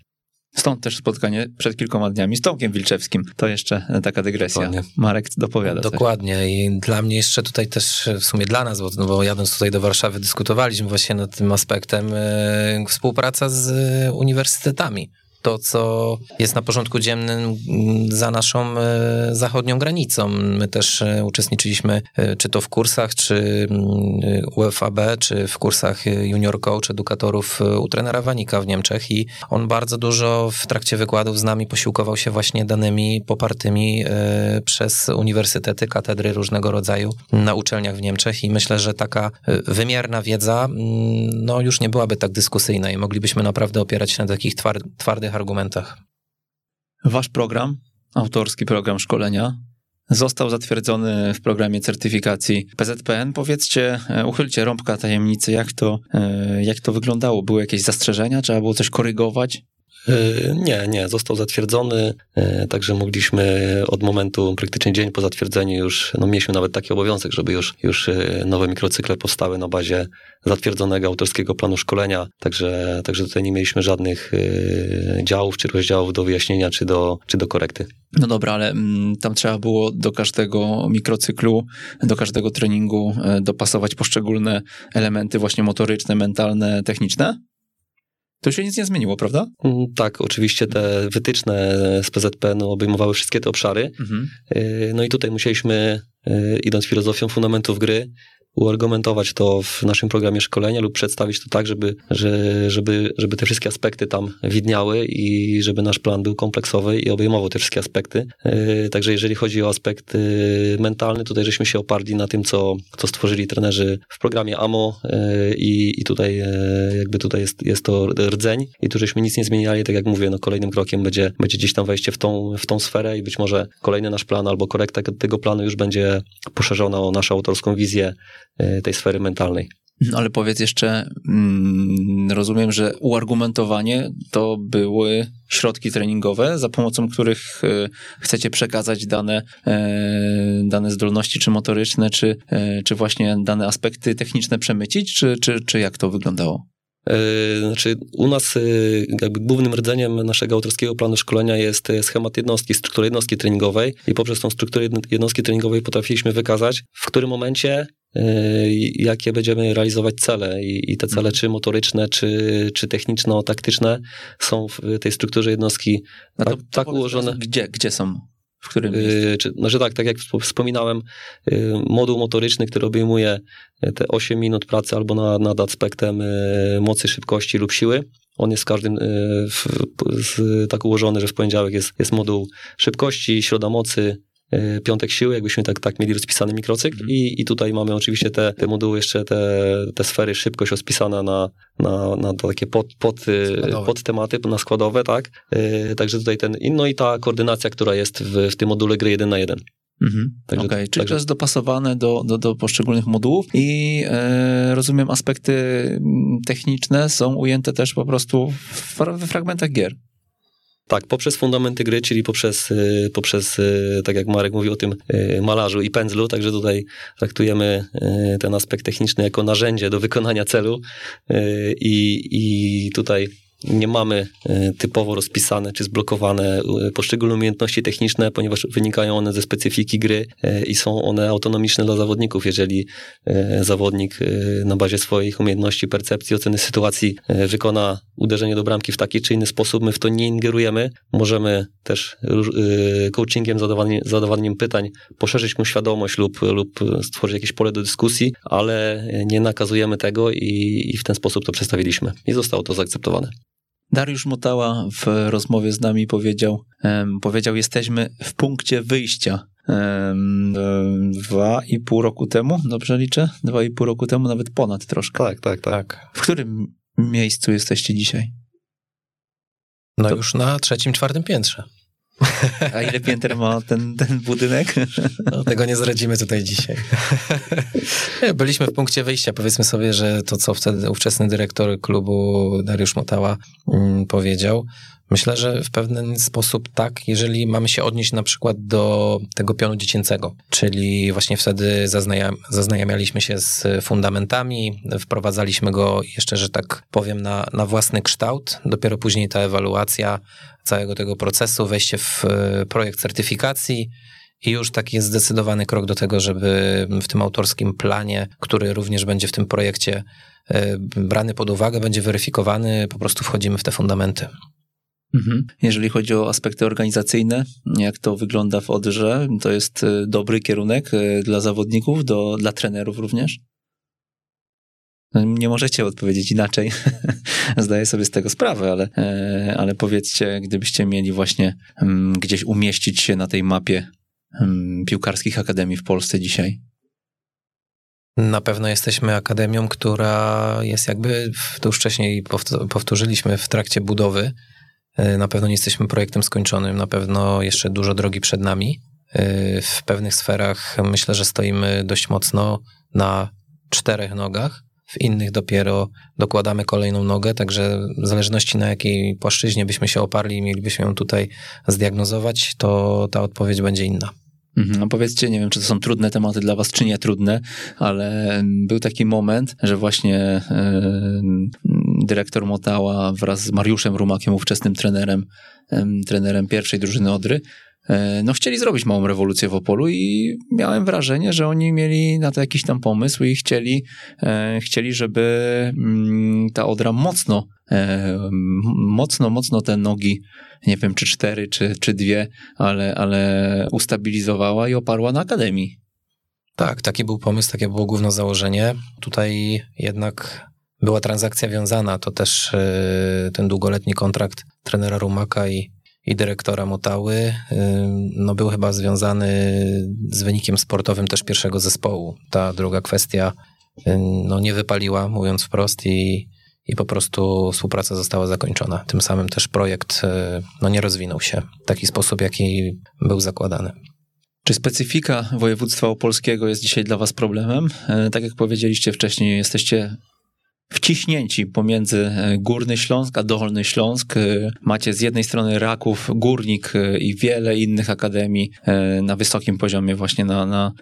Stąd też spotkanie przed kilkoma dniami z Tomkiem Wilczewskim. To jeszcze taka dygresja. Dokładnie. Marek dopowiada. Dokładnie coś. i dla mnie jeszcze tutaj też w sumie dla nas, bo, no bo jadąc tutaj do Warszawy dyskutowaliśmy właśnie nad tym aspektem e, współpraca z uniwersytetami to, co jest na porządku dziennym mm, za naszą e, zachodnią granicą. My też e, uczestniczyliśmy e, czy to w kursach, czy mm, UFAB, czy w kursach junior coach edukatorów u trenera Wanika w Niemczech i on bardzo dużo w trakcie wykładów z nami posiłkował się właśnie danymi popartymi przez uniwersytety, katedry różnego rodzaju na uczelniach w Niemczech i myślę, że taka wymierna wiedza mm, no już nie byłaby tak dyskusyjna i moglibyśmy naprawdę opierać się na takich twardych argumentach. Wasz program, autorski program szkolenia, został zatwierdzony w programie certyfikacji PZPN. Powiedzcie, e, uchylcie rąbka tajemnicy, jak to, e, jak to wyglądało? Były jakieś zastrzeżenia? Trzeba było coś korygować? E, nie, nie, został zatwierdzony, także mogliśmy od momentu, praktycznie dzień po zatwierdzeniu już, no mieliśmy nawet taki obowiązek, żeby już, już nowe mikrocykle powstały na bazie zatwierdzonego autorskiego planu szkolenia, także, także tutaj nie mieliśmy żadnych działów czy rozdziałów do wyjaśnienia czy do, czy do korekty. No dobra, ale mm, tam trzeba było do każdego mikrocyklu, do każdego treningu e, dopasować poszczególne elementy właśnie motoryczne, mentalne, techniczne? To się nic nie zmieniło, prawda? Mm, tak, oczywiście te wytyczne z PZP no, obejmowały wszystkie te obszary. Mhm. E, no i tutaj musieliśmy, e, idąc filozofią fundamentów gry, uargumentować to w naszym programie szkolenia lub przedstawić to tak, żeby, że, żeby, żeby te wszystkie aspekty tam widniały i żeby nasz plan był kompleksowy i obejmował te wszystkie aspekty. E, także jeżeli chodzi o aspekt mentalny, tutaj żeśmy się oparli na tym, co, co stworzyli trenerzy w programie AMO e, i, i tutaj jakby tutaj jest, jest to rdzeń i tu żeśmy nic nie zmieniali, tak jak mówię, no kolejnym krokiem będzie, będzie gdzieś tam wejście w tą, w tą sferę i być może kolejny nasz plan albo korekta tego planu już będzie poszerzona o naszą autorską wizję tej sfery mentalnej. No ale powiedz jeszcze, mm, rozumiem, że uargumentowanie to były środki treningowe, za pomocą których e, chcecie przekazać dane, e, dane zdolności, czy motoryczne, czy, czy właśnie dane aspekty techniczne przemycić, czy, czy, czy jak to wyglądało? Znaczy, u nas jakby głównym rdzeniem naszego autorskiego planu szkolenia jest schemat jednostki, struktura jednostki treningowej i poprzez tą strukturę jednostki treningowej potrafiliśmy wykazać, w którym momencie jakie będziemy realizować cele i, i te cele, mhm. czy motoryczne, czy, czy techniczno-taktyczne, są w tej strukturze jednostki no to, tak, tak ułożone. Gdzie, gdzie są? W którym yy, czy, znaczy tak, tak jak wspominałem, yy, moduł motoryczny, który obejmuje te 8 minut pracy albo nad, nad aspektem mocy, szybkości lub siły, on jest w każdym w, z, tak ułożony, że w poniedziałek jest, jest moduł szybkości, środa mocy, piątek siły, jakbyśmy tak, tak mieli rozpisany mikrocykl mm. i, i tutaj mamy oczywiście te, te moduły, jeszcze te, te sfery, szybkość rozpisana na, na, na takie pod, pod, e, pod tematy, na składowe, tak? E, także tutaj ten, no i ta koordynacja, która jest w, w tym module gry 1 na 1. Mhm. Także, okay. Czyli także... to jest dopasowane do, do, do poszczególnych modułów i e, rozumiem aspekty techniczne są ujęte też po prostu w, w fragmentach gier. Tak, poprzez fundamenty gry, czyli poprzez, y, poprzez, y, tak jak Marek mówił o tym y, malarzu i pędzlu, także tutaj traktujemy ten aspekt techniczny jako narzędzie do wykonania celu i, i tutaj nie mamy e, typowo rozpisane czy zblokowane e, poszczególne umiejętności techniczne, ponieważ wynikają one ze specyfiki gry e, i są one autonomiczne dla zawodników. Jeżeli zawodnik na bazie swoich umiejętności, percepcji, oceny sytuacji wykona uderzenie do bramki w taki czy inny sposób, my w to nie ingerujemy. Możemy też coachingiem, zadawaniem, zadawaniem pytań poszerzyć mu świadomość lub, lub stworzyć jakieś pole do dyskusji, ale nie nakazujemy tego i, i w ten sposób to przedstawiliśmy. I zostało to zaakceptowane. Dariusz Motała w rozmowie z nami powiedział, powiedział, jesteśmy w punkcie wyjścia. Dwa i pół roku temu, dobrze liczę? Dwa i pół roku temu, nawet ponad troszkę. Tak, tak, tak. W którym miejscu jesteście dzisiaj? No to... już na trzecim, czwartym piętrze. A ile pięter ma ten, ten budynek? No, tego nie zdradzimy tutaj dzisiaj. Byliśmy w punkcie wyjścia. Powiedzmy sobie, że to, co wtedy ówczesny dyrektor klubu Dariusz Motała mm, powiedział, Myślę, że w pewien sposób tak, jeżeli mamy się odnieść na przykład do tego pionu dziecięcego, czyli właśnie wtedy zaznajam, zaznajamialiśmy się z fundamentami, wprowadzaliśmy go jeszcze, że tak powiem, na, na własny kształt. Dopiero później ta ewaluacja całego tego procesu, wejście w e, projekt certyfikacji, i już taki jest zdecydowany krok do tego, żeby w tym autorskim planie, który również będzie w tym projekcie e, brany pod uwagę, będzie weryfikowany, po prostu wchodzimy w te fundamenty. Mhm. Jeżeli chodzi o aspekty organizacyjne, jak to wygląda w Odrze, to jest y, dobry kierunek dla zawodników, do, dla trenerów również? Nie możecie odpowiedzieć inaczej. (laughs) Zdaję sobie z tego sprawę, ale, e, ale powiedzcie, gdybyście mieli właśnie mm, gdzieś umieścić się na tej mapie mm, piłkarskich akademii w Polsce dzisiaj. Na pewno jesteśmy akademią, która jest jakby, to już wcześniej powtórzyliśmy w trakcie budowy, e, na pewno nie jesteśmy projektem skończonym, na pewno jeszcze dużo drogi przed nami. E, w pewnych sferach myślę, że stoimy dość mocno na czterech nogach, w innych dopiero dokładamy kolejną nogę, także w zależności na jakiej płaszczyźnie byśmy się oparli i mielibyśmy ją tutaj zdiagnozować, to ta odpowiedź będzie inna. No powiedzcie, nie wiem, czy to są trudne tematy dla was, czy nie trudne, ale był taki moment, że właśnie yy, dyrektor Motała wraz z Mariuszem Rumakiem, ówczesnym trenerem, trenerem pierwszej drużyny Odry, no chcieli zrobić małą rewolucję w Opolu i miałem wrażenie, że oni mieli na to jakiś tam pomysł i chcieli, e, chcieli żeby mm, ta Odra mocno, e, mocno, mocno te nogi, nie wiem czy cztery, czy, czy dwie, ale, ale ustabilizowała i oparła na Akademii. Tak, taki był pomysł, takie było główne założenie. Tutaj jednak była transakcja wiązana, to też ten długoletni kontrakt trenera Rumaka i i dyrektora Motały, no był chyba związany z wynikiem sportowym też pierwszego zespołu. Ta druga kwestia no nie wypaliła, mówiąc wprost, i, i po prostu współpraca została zakończona. Tym samym też projekt no, nie rozwinął się w taki sposób, jaki był zakładany. Czy specyfika województwa opolskiego jest dzisiaj dla Was problemem? E, tak jak powiedzieliście wcześniej, jesteście wciśnięci pomiędzy e, Górny Śląsk a Dolny Śląsk. E, macie z jednej strony Raków, Górnik e, i wiele innych akademii na wysokim poziomie właśnie na, na,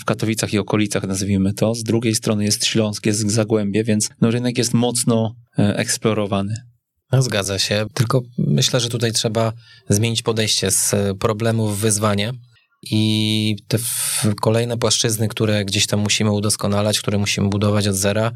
w Katowicach i okolicach nazwijmy to. Z drugiej strony jest Śląsk, jest Zagłębie, więc no, rynek jest mocno eksplorowany. No, zgadza się, tylko myślę, że tutaj trzeba zmienić podejście z problemu w wyzwanie i te kolejne płaszczyzny, które gdzieś tam musimy udoskonalać, które musimy budować od zera,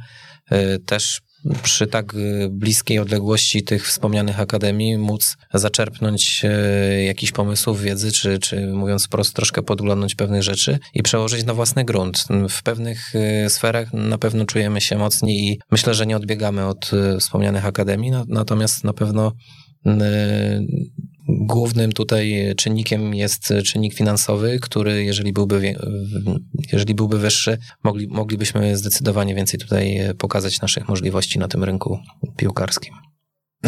y, też przy tak y, bliskiej odległości tych wspomnianych akademii móc zaczerpnąć y, jakiś pomysłów, wiedzy, czy, czy mówiąc wprost, troszkę podglądnąć pewnych rzeczy i przełożyć na własny grunt. W pewnych sferach na pewno czujemy się mocni i myślę, że nie odbiegamy od wspomnianych akademii, natomiast na pewno Głównym tutaj czynnikiem jest czynnik finansowy, który jeżeli byłby, jeżeli byłby wyższy, mogli, moglibyśmy zdecydowanie więcej tutaj pokazać naszych możliwości na tym rynku piłkarskim.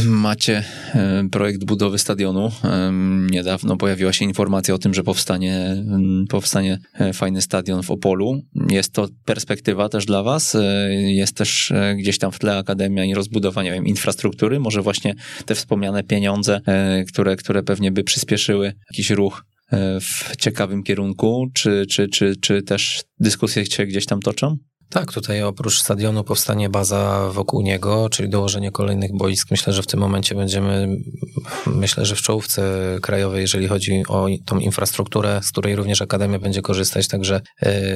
Macie e, projekt budowy stadionu. E, niedawno pojawiła się informacja o tym, że powstanie, powstanie e, fajny stadion w Opolu. Jest to perspektywa też dla Was. Jest też gdzieś tam w tle akademia i rozbudowanie wiem, infrastruktury. Może właśnie te wspomniane pieniądze, które, które pewnie by przyspieszyły jakiś ruch w ciekawym kierunku, czy, czy, czy, czy też dyskusje się gdzieś tam toczą? Tak, tutaj oprócz stadionu powstanie baza wokół niego, czyli dołożenie kolejnych boisk. Myślę, że w tym momencie będziemy, myślę, że w czołówce krajowej, jeżeli chodzi o tą infrastrukturę, z której również Akademia będzie korzystać, także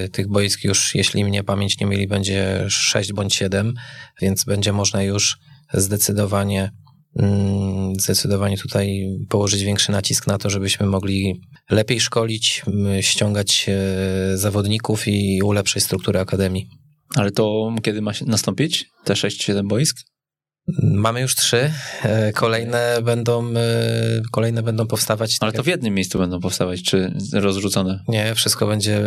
y, tych boisk już, jeśli mnie pamięć nie mieli, będzie 6 bądź 7, więc będzie można już zdecydowanie mm, zdecydowanie tutaj położyć większy nacisk na to, żebyśmy mogli lepiej szkolić, ściągać zawodników i ulepszyć strukturę akademii. Ale to kiedy ma się nastąpić? Te 6-7 boisk? Mamy już trzy. E, kolejne będą, e, kolejne będą powstawać. Ale to w jednym miejscu będą powstawać, czy rozrzucone? Nie, wszystko będzie,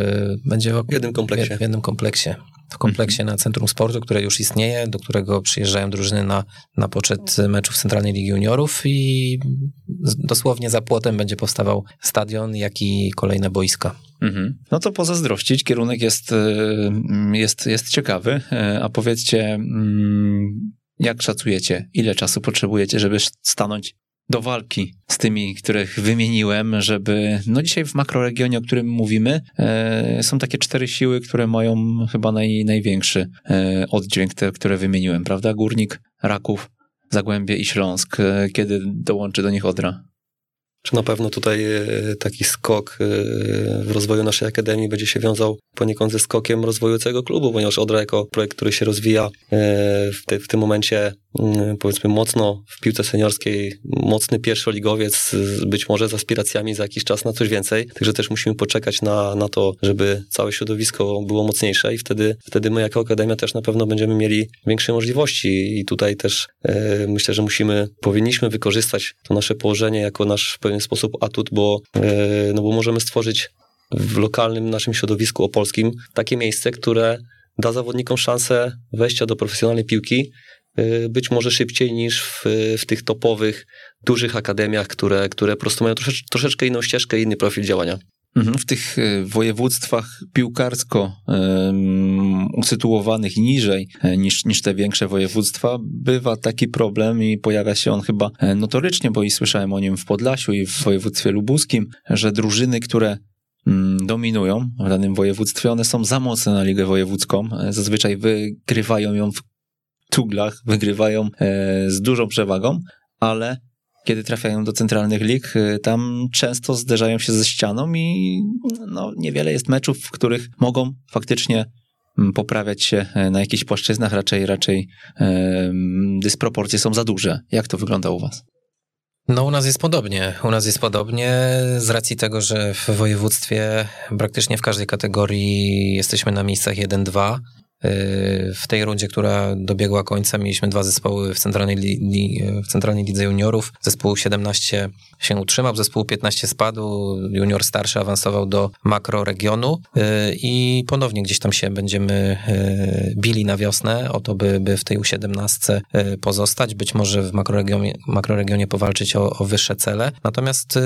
będzie w jednym kompleksie. W jednym kompleksie. W kompleksie mhm. na Centrum Sportu, które już istnieje, do którego przyjeżdżają drużyny na, na poczet meczów Centralnej Ligi Juniorów i dosłownie za płotem będzie powstawał stadion, jak i kolejne boiska. Mhm. No to pozazdrościć, kierunek jest, y, jest, jest ciekawy, y, a powiedzcie, mm, jak szacujecie, ile czasu potrzebujecie, żeby stanąć do walki z tymi, których wymieniłem, żeby, no dzisiaj w makroregionie, o którym mówimy, e, są takie cztery siły, które mają chyba naj, największy oddźwięk, te, które wymieniłem, prawda? Górnik, Raków, Zagłębie i Śląsk. Kiedy dołączy do nich Odra? Czy na pewno tutaj e, taki skok e, w rozwoju naszej akademii będzie się wiązał poniekąd ze skokiem rozwoju całego klubu, ponieważ Odra jako projekt, który się rozwija e, w, te, w tym momencie powiedzmy mocno w piłce seniorskiej, mocny pierwszoligowiec, być może z aspiracjami za jakiś czas na coś więcej, także też musimy poczekać na, na to, żeby całe środowisko było mocniejsze i wtedy, wtedy my jako Akademia też na pewno będziemy mieli większe możliwości. I tutaj też e, myślę, że musimy, powinniśmy wykorzystać to nasze położenie jako nasz w pewien sposób atut, bo, e, no bo możemy stworzyć w lokalnym naszym środowisku opolskim takie miejsce, które da zawodnikom szansę wejścia do profesjonalnej piłki, być może szybciej niż w, w tych topowych, dużych akademiach, które, które po prostu mają trosze, troszeczkę inną ścieżkę inny profil działania. Mhm, w tych y, województwach piłkarsko usytuowanych niżej e, niż, niż te większe województwa bywa taki problem i pojawia się on chyba e, notorycznie, bo i słyszałem o nim w Podlasiu i w województwie lubuskim, że drużyny, które Mm, dominują w danym województwie, one są za mocne na ligę wojewódzką. E, zazwyczaj wygrywają ją w tuglach, wygrywają e, z dużą przewagą, ale kiedy trafiają do centralnych lig, e, tam często zderzają się ze ścianą i no, niewiele jest meczów, w których mogą faktycznie mm, poprawiać się na jakichś płaszczyznach, raczej, raczej dysproporcje są za duże. Jak to wygląda u was? No u nas jest podobnie. U nas jest podobnie z racji tego, że w województwie praktycznie w każdej kategorii jesteśmy na miejscach 1-2. W tej rundzie, która dobiegła końca, mieliśmy dwa zespoły w centralnej, li, w centralnej lidze juniorów. Zespół 17 się utrzymał, zespół 15 spadł, junior starszy awansował do makroregionu y, i ponownie gdzieś tam się będziemy y, bili na wiosnę o to, by, by w tej U17 y, pozostać, być może w makroregionie, makroregionie powalczyć o, o wyższe cele. Natomiast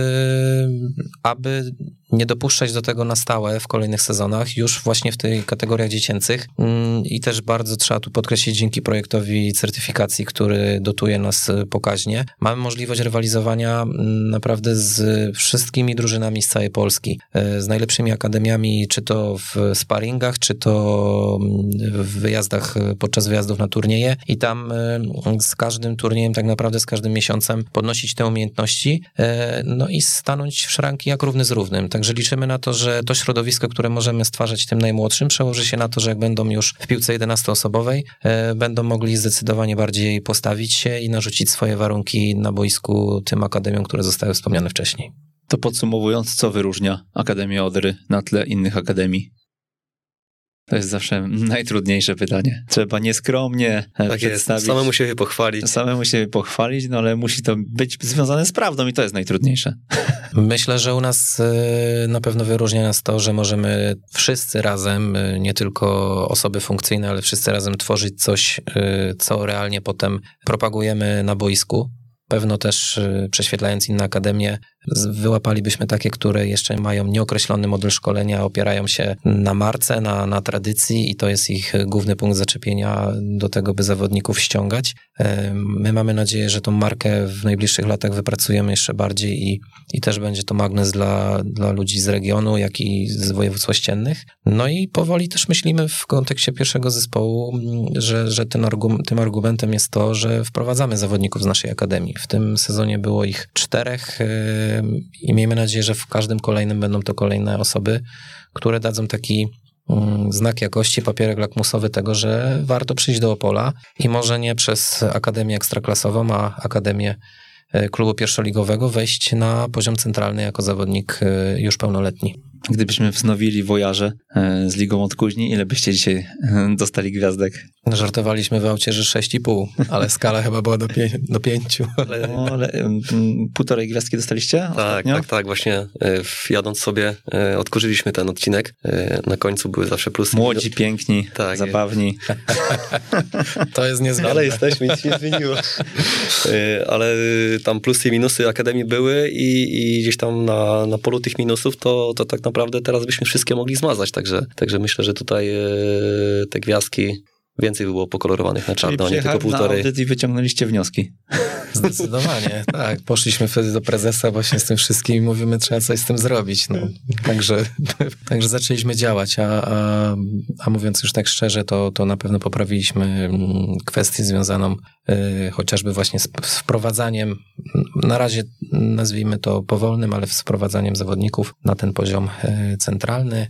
aby nie dopuszczać do tego na stałe w kolejnych sezonach, już właśnie w tych kategoriach dziecięcych. Mm, I też bardzo trzeba tu podkreślić, dzięki projektowi certyfikacji, który dotuje nas pokaźnie, mamy możliwość rywalizowania mm, naprawdę z wszystkimi drużynami z całej Polski, e, z najlepszymi akademiami, czy to w sparingach, czy to mm, w wyjazdach, podczas wyjazdów na turnieje i tam e, z każdym turniejem, tak naprawdę z każdym miesiącem podnosić te umiejętności, e, no i stanąć w szranki jak równy z równym. Także liczymy na to, że to środowisko, które możemy stwarzać tym najmłodszym, przełoży się na to, że jak będą już w piłce 11-osobowej, będą mogli zdecydowanie bardziej postawić się i narzucić swoje warunki na boisku tym akademiom, które zostały wspomniane wcześniej. To podsumowując, co wyróżnia Akademię Odry na tle innych akademii? To jest zawsze najtrudniejsze pytanie. Trzeba nieskromnie e, tak przedstawić. Jest. Samemu siebie pochwalić. Samemu siebie pochwalić, no ale musi to być związane z prawdą i to jest najtrudniejsze. (laughs) Myślę, że u nas e, na pewno wyróżnia nas to, że możemy wszyscy razem, e, nie tylko osoby funkcyjne, ale wszyscy razem tworzyć coś, co realnie potem propagujemy na boisku. Pewno też prześwietlając inne akademie, wyłapalibyśmy takie, które jeszcze mają nieokreślony model szkolenia, opierają się na marce, na, na tradycji i to jest ich główny punkt zaczepienia do tego, by zawodników ściągać. My mamy nadzieję, że tą markę w najbliższych latach wypracujemy jeszcze bardziej i, i też będzie to magnes dla, dla ludzi z regionu, jak i z województw ościennych. No i powoli też myślimy w kontekście pierwszego zespołu, że, że ten argument, tym argumentem jest to, że wprowadzamy zawodników z naszej akademii. W tym sezonie było ich czterech i miejmy nadzieję, że w każdym kolejnym będą to kolejne osoby, które dadzą taki mm, znak jakości, papierek lakmusowy tego, że warto przyjść do Opola i może nie przez Akademię Ekstraklasową, a Akademię klubu pierwszoligowego wejść na poziom centralny jako zawodnik e, już pełnoletni. Gdybyśmy wznowili wojarze e, z Ligą Odkuźni, ile byście dzisiaj e, dostali gwiazdek? Żartowaliśmy w aucie, że 6,5, ale skala chyba była do, pie, do 5. (laughs) Ale... No, ale półtorej gwiazdki dostaliście? Tak, ostatnio? tak, tak. Właśnie e, jadąc sobie odkurzyliśmy ten odcinek. Na końcu były zawsze plusy. Młodzi, piękni, tak, zabawni. (laughs) to jest niezwykłe. Ale jesteśmy, nic nie zmieniło. ale tam plusy i minusy Akademii były i, i gdzieś tam na, na polu tych minusów to, to tak naprawdę teraz byśmy wszystkie mogli zmazać, także, także myślę, że tutaj e, te gwiazdki więcej by było pokolorowanych na czarno, a nie tylko półtorej. Na i wyciągnęliście wnioski. (laughs) Zdecydowanie, tak. Poszliśmy wtedy do prezesa właśnie z tym wszystkim i mówimy, trzeba coś z tym zrobić. No. Także, (laughs) także zaczęliśmy działać, a, a, a mówiąc już tak szczerze, to, to na pewno poprawiliśmy mm, kwestię związaną y, chociażby właśnie z, z wprowadzaniem, na razie nazwijmy to powolnym, ale z wprowadzaniem zawodników na ten poziom y, centralny.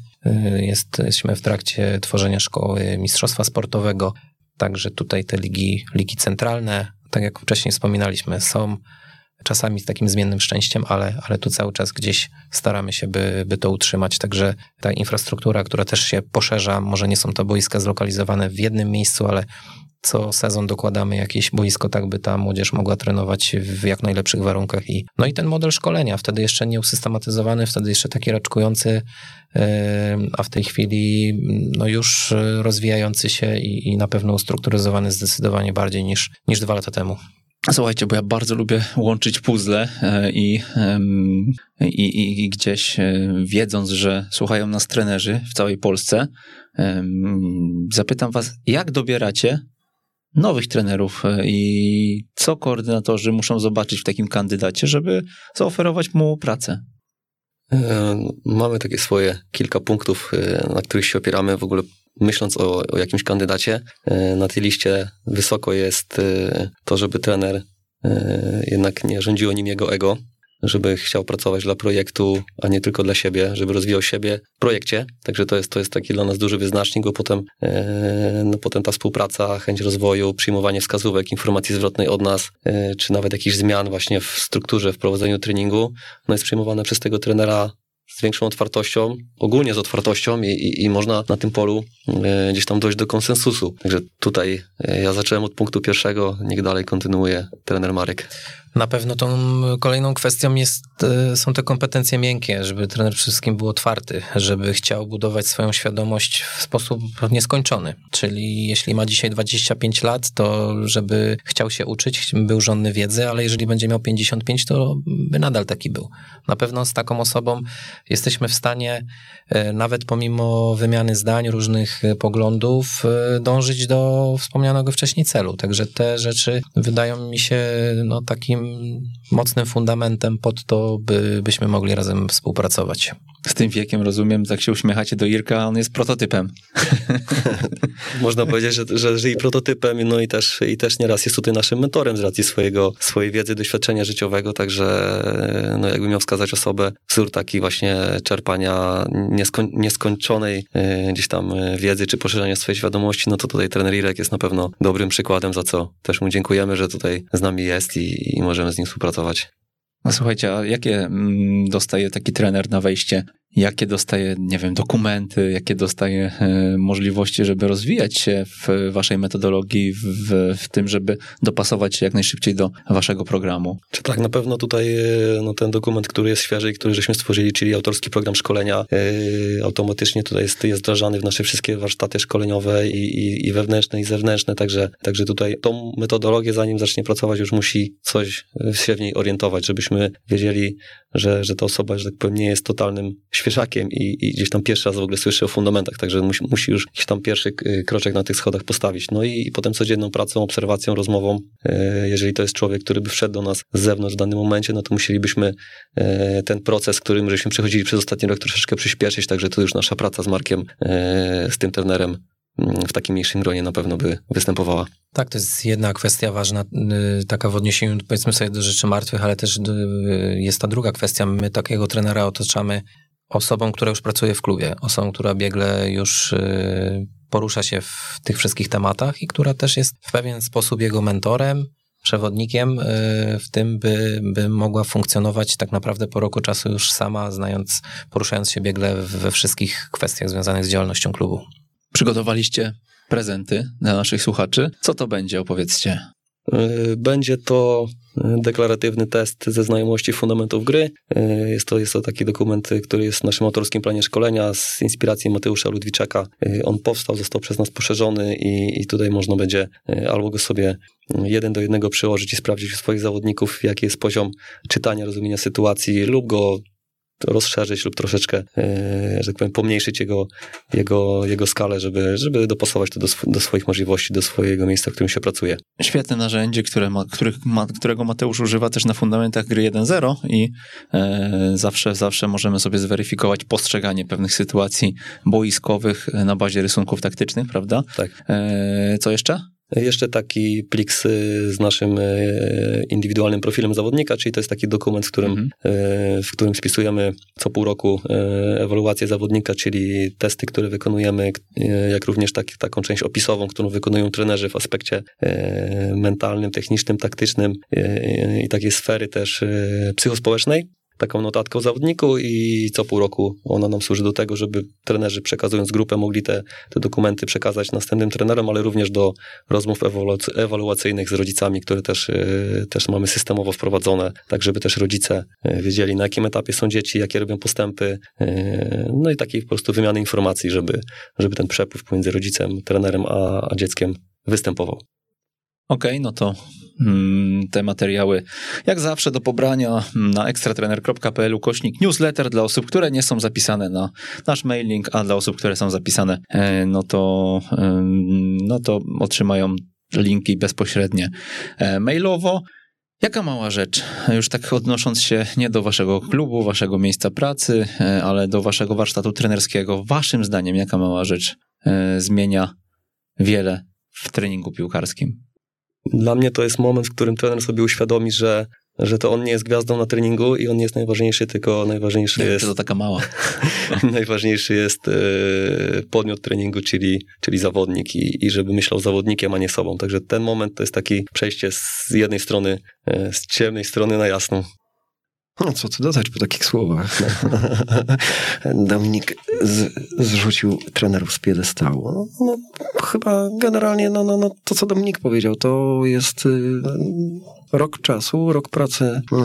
Jest, jesteśmy w trakcie tworzenia szkoły mistrzostwa sportowego, także tutaj te ligi, ligi centralne, tak jak wcześniej wspominaliśmy, są czasami z takim zmiennym szczęściem, ale, ale tu cały czas gdzieś staramy się, by, by to utrzymać. Także ta infrastruktura, która też się poszerza, może nie są to boiska zlokalizowane w jednym miejscu, ale co sezon dokładamy jakieś boisko, tak by ta młodzież mogła trenować w jak najlepszych warunkach. I, no i ten model szkolenia, wtedy jeszcze nie usystematyzowany, wtedy jeszcze taki raczkujący, a w tej chwili no już rozwijający się i, i na pewno ustrukturyzowany zdecydowanie bardziej niż, niż dwa lata temu. Słuchajcie, bo ja bardzo lubię łączyć puzzle e, i, i, i, gdzieś e, wiedząc, że słuchają nas trenerzy w całej Polsce, zapytam was, jak dobieracie nowych trenerów e, i co koordynatorzy muszą zobaczyć w takim kandydacie, żeby zaoferować mu pracę? Mamy takie swoje kilka punktów, na których się opieramy w ogóle myśląc o, o jakimś kandydacie, e, na tej liście wysoko jest e, to, żeby trener e, jednak nie rządziło nim jego ego, żeby chciał pracować dla projektu, a nie tylko dla siebie, żeby rozwijał siebie w projekcie. Także to jest, to jest taki dla nas duży wyznacznik, bo potem, no potem ta współpraca, chęć rozwoju, przyjmowanie wskazówek, informacji zwrotnej od nas, czy nawet jakichś zmian właśnie w strukturze, w prowadzeniu treningu, no jest przyjmowane przez tego trenera z większą otwartością, ogólnie z otwartością i, i, i można na tym polu e, gdzieś tam dojść do konsensusu. Także tutaj e, ja zacząłem od punktu pierwszego, niech dalej kontynuuje trener Marek. Na pewno tą kolejną kwestią jest, e, są te kompetencje miękkie, żeby trener wszystkim był otwarty, żeby chciał budować swoją świadomość w sposób nieskończony. Czyli jeśli ma dzisiaj 25 lat, to żeby chciał się uczyć, był żonny wiedzy, ale jeżeli będzie miał 55, to by nadal taki był. Na pewno z taką osobą jesteśmy w stanie, e, nawet pomimo wymiany zdań, różnych e, poglądów, dążyć do wspomnianego wcześniej celu. Także te rzeczy wydają mi się no, takim 嗯，mocnym fundamentem pod to, by, byśmy mogli razem współpracować. Z tym wiekiem rozumiem, tak się uśmiechacie do Irka, on jest prototypem. (laughs) Można powiedzieć, że, że, że i prototypem, no i też, i też nieraz jest tutaj naszym mentorem z racji swojego, swojej wiedzy, doświadczenia życiowego, także no jakbym miał wskazać osobę, wzór taki właśnie czerpania nieskoń, nieskończonej e, gdzieś tam wiedzy, czy poszerzania swojej świadomości, no to tutaj trener Irek jest na pewno dobrym przykładem, za co też mu dziękujemy, że tutaj z nami jest i, i możemy z nim współpracować. No słuchajcie, a jakie mm, dostaje taki trener na wejście? Jakie dostaje, nie wiem, dokumenty, jakie dostaje e, możliwości, żeby rozwijać się w waszej metodologii, w, w tym, żeby dopasować się jak najszybciej do waszego programu. Czy tak, na pewno tutaj e, no, ten dokument, który jest świeży i który żeśmy stworzyli, czyli autorski program szkolenia, yy, automatycznie tutaj jest, jest wdrażany w nasze wszystkie warsztaty szkoleniowe i, i, i wewnętrzne, i zewnętrzne, także, także tutaj tą metodologię, zanim zacznie pracować, już musi coś się w niej orientować, żebyśmy wiedzieli, że, że ta osoba, że tak powiem, nie jest totalnym świeżakiem i, i gdzieś tam pierwszy raz w ogóle słyszy o fundamentach, także musi, musi już jakiś tam pierwszy y, kroczek na tych schodach postawić. No i, i potem codzienną pracą, obserwacją, rozmową, y, jeżeli to jest człowiek, który by wszedł do nas z zewnątrz w danym momencie, no to musielibyśmy y, ten proces, którym żeśmy przechodzili przez ostatni rok troszeczkę przyspieszyć, także to już nasza praca z Markiem, z tym trenerem mm, w takim mniejszym gronie na pewno by występowała. Tak, to jest jedna kwestia ważna, taka w odniesieniu powiedzmy sobie do rzeczy martwych, ale też jest ta druga kwestia. My takiego trenera otaczamy osobą, która już pracuje w klubie, osobą, która biegle już y, porusza się w tych wszystkich tematach i która też jest w pewien sposób jego mentorem, przewodnikiem y, w tym, by, by mogła funkcjonować tak naprawdę po roku czasu już sama, znając, poruszając się biegle we wszystkich kwestiach związanych z działalnością klubu. Przygotowaliście prezenty dla naszych słuchaczy. Co to będzie, opowiedzcie? Y, będzie to deklaratywny test ze znajomości fundamentów gry. E, jest to, jest to taki dokument, który jest w naszym autorskim planie szkolenia z inspiracji Mateusza Ludwiczaka. E, on powstał, został przez nas poszerzony i, i tutaj można będzie e, albo go sobie jeden do jednego przełożyć i sprawdzić u swoich zawodników, jaki jest poziom czytania, rozumienia sytuacji, lub go rozszerzyć lub troszeczkę, e, że tak powiem, pomniejszyć jego, jego, jego skalę, żeby, żeby dopasować to do, sw do swoich możliwości, do swojego miejsca, w którym się pracuje. Świetne narzędzie, które ma, których ma, którego Mateusz używa też na fundamentach gry 1.0 i e, zawsze, zawsze możemy sobie zweryfikować postrzeganie pewnych sytuacji boiskowych na bazie rysunków taktycznych, prawda? Tak. E, co jeszcze? Jeszcze taki plik z, z naszym indywidualnym profilem zawodnika, czyli to jest taki dokument, w którym, mhm. w którym spisujemy co pół roku ewaluację zawodnika, czyli testy, które wykonujemy, jak również tak, taką część opisową, którą wykonują trenerzy w aspekcie mentalnym, technicznym, taktycznym i takiej sfery też psychospołecznej taką notatkę o zawodniku i co pół roku ona nam służy do tego, żeby trenerzy przekazując grupę mogli te, te dokumenty przekazać następnym trenerom, ale również do rozmów ewaluacyjnych z rodzicami, które też, e, też mamy systemowo wprowadzone, tak żeby też rodzice e, wiedzieli na jakim etapie są dzieci, jakie robią postępy, e, no i takiej po prostu wymiany informacji, żeby, żeby ten przepływ pomiędzy rodzicem, trenerem a, a dzieckiem występował. Okej, okay, no to mm, te materiały jak zawsze do pobrania na ekstratrener.pl kośnik newsletter dla osób, które nie są zapisane na nasz mailing, a dla osób, które są zapisane, e, no to, no to otrzymają linki bezpośrednie e, mailowo. Jaka mała rzecz, już tak odnosząc się nie do waszego klubu, waszego miejsca pracy, e, ale do waszego warsztatu trenerskiego, waszym zdaniem, jaka mała rzecz zmienia wiele w treningu piłkarskim? Dla mnie to jest moment, w którym trener sobie uświadomi, że, że to on nie jest gwiazdą na treningu i on nie jest najważniejszy, tylko najważniejszy nie, jest... To taka mała. (laughs) najważniejszy jest e, podmiot treningu, czyli, czyli zawodnik i, i żeby myślał zawodnikiem, a nie sobą. Także ten moment to jest takie przejście z jednej strony, e, z ciemnej strony na jasną. No, co tu dodać po takich słowach? (laughs) Dominik z, zrzucił trenerów z piedestału. No, no, chyba generalnie no, no, no, to, co Dominik powiedział, to jest y, rok czasu, rok pracy y,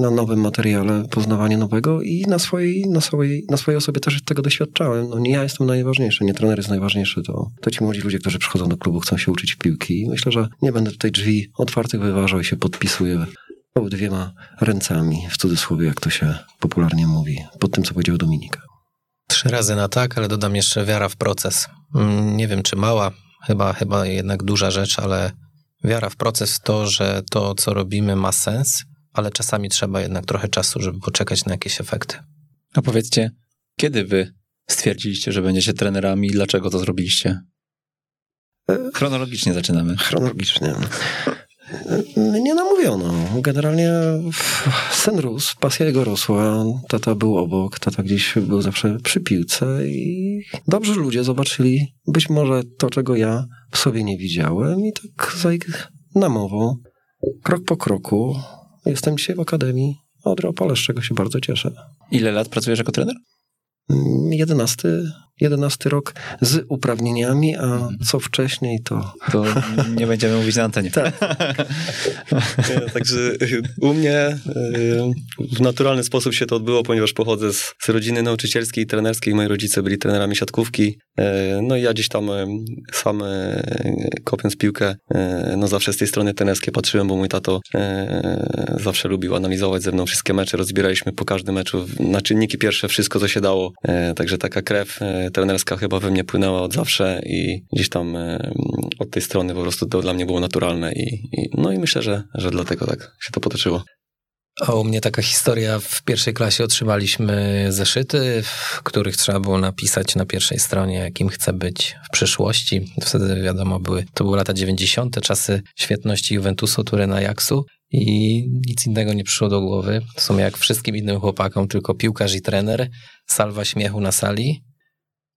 na nowym materiale, poznawanie nowego i na swojej, na swojej, na swojej osobie też tego doświadczałem. No, nie ja jestem najważniejszy, nie trener jest najważniejszy, to, to ci młodzi ludzie, którzy przychodzą do klubu, chcą się uczyć piłki. Myślę, że nie będę tutaj drzwi otwartych wyważał i się podpisuję dwiema ręcami, w cudzysłowie, jak to się popularnie mówi, pod tym, co powiedział Dominika. Trzy razy na tak, ale dodam jeszcze wiara w proces. Mm, nie wiem, czy mała, chyba, chyba jednak duża rzecz, ale wiara w proces w to, że to, co robimy, ma sens, ale czasami trzeba jednak trochę czasu, żeby poczekać na jakieś efekty. A powiedzcie, kiedy wy stwierdziliście, że będziecie trenerami i dlaczego to zrobiliście? E, Chronologicznie zaczynamy. Chronologicznie. Nie namówiono. Generalnie sen rósł, pasja jego rosła, tata był obok, tata gdzieś był zawsze przy piłce i dobrzy ludzie zobaczyli być może to, czego ja w sobie nie widziałem i tak za ich namową, krok po kroku, jestem dzisiaj w Akademii Odry Opole, z czego się bardzo cieszę. Ile lat pracujesz jako trener? Jedenasty 11 rok z uprawnieniami, a mhm. co wcześniej to... To nie będziemy mówić na antenie. Tak. Także u mnie y, w naturalny sposób się to odbyło, ponieważ pochodzę z, z rodziny nauczycielskiej i trenerskiej. Moi rodzice byli trenerami siatkówki. Y, no i ja gdzieś tam y, sam kopiąc piłkę, no zawsze z tej strony trenerskiej patrzyłem, bo mój tato zawsze lubił analizować ze mną wszystkie mecze. Rozbieraliśmy po każdym meczu na czynniki pierwsze wszystko, co się dało. Także taka krew trenerska chyba we mnie płynęła od zawsze i gdzieś tam e, od tej strony po prostu to dla mnie było naturalne i, i no i myślę, że, że dlatego tak się to potoczyło. A u mnie taka historia, w pierwszej klasie otrzymaliśmy zeszyty, w których trzeba było napisać na pierwszej stronie, kim chcę być w przyszłości. Wtedy wiadomo, były, to były lata 90., czasy świetności Juventusu, Turyna, Ajaxu i nic innego nie przyszło do głowy. W sumie jak wszystkim innym chłopakom, tylko piłkarz i trener, salwa śmiechu na sali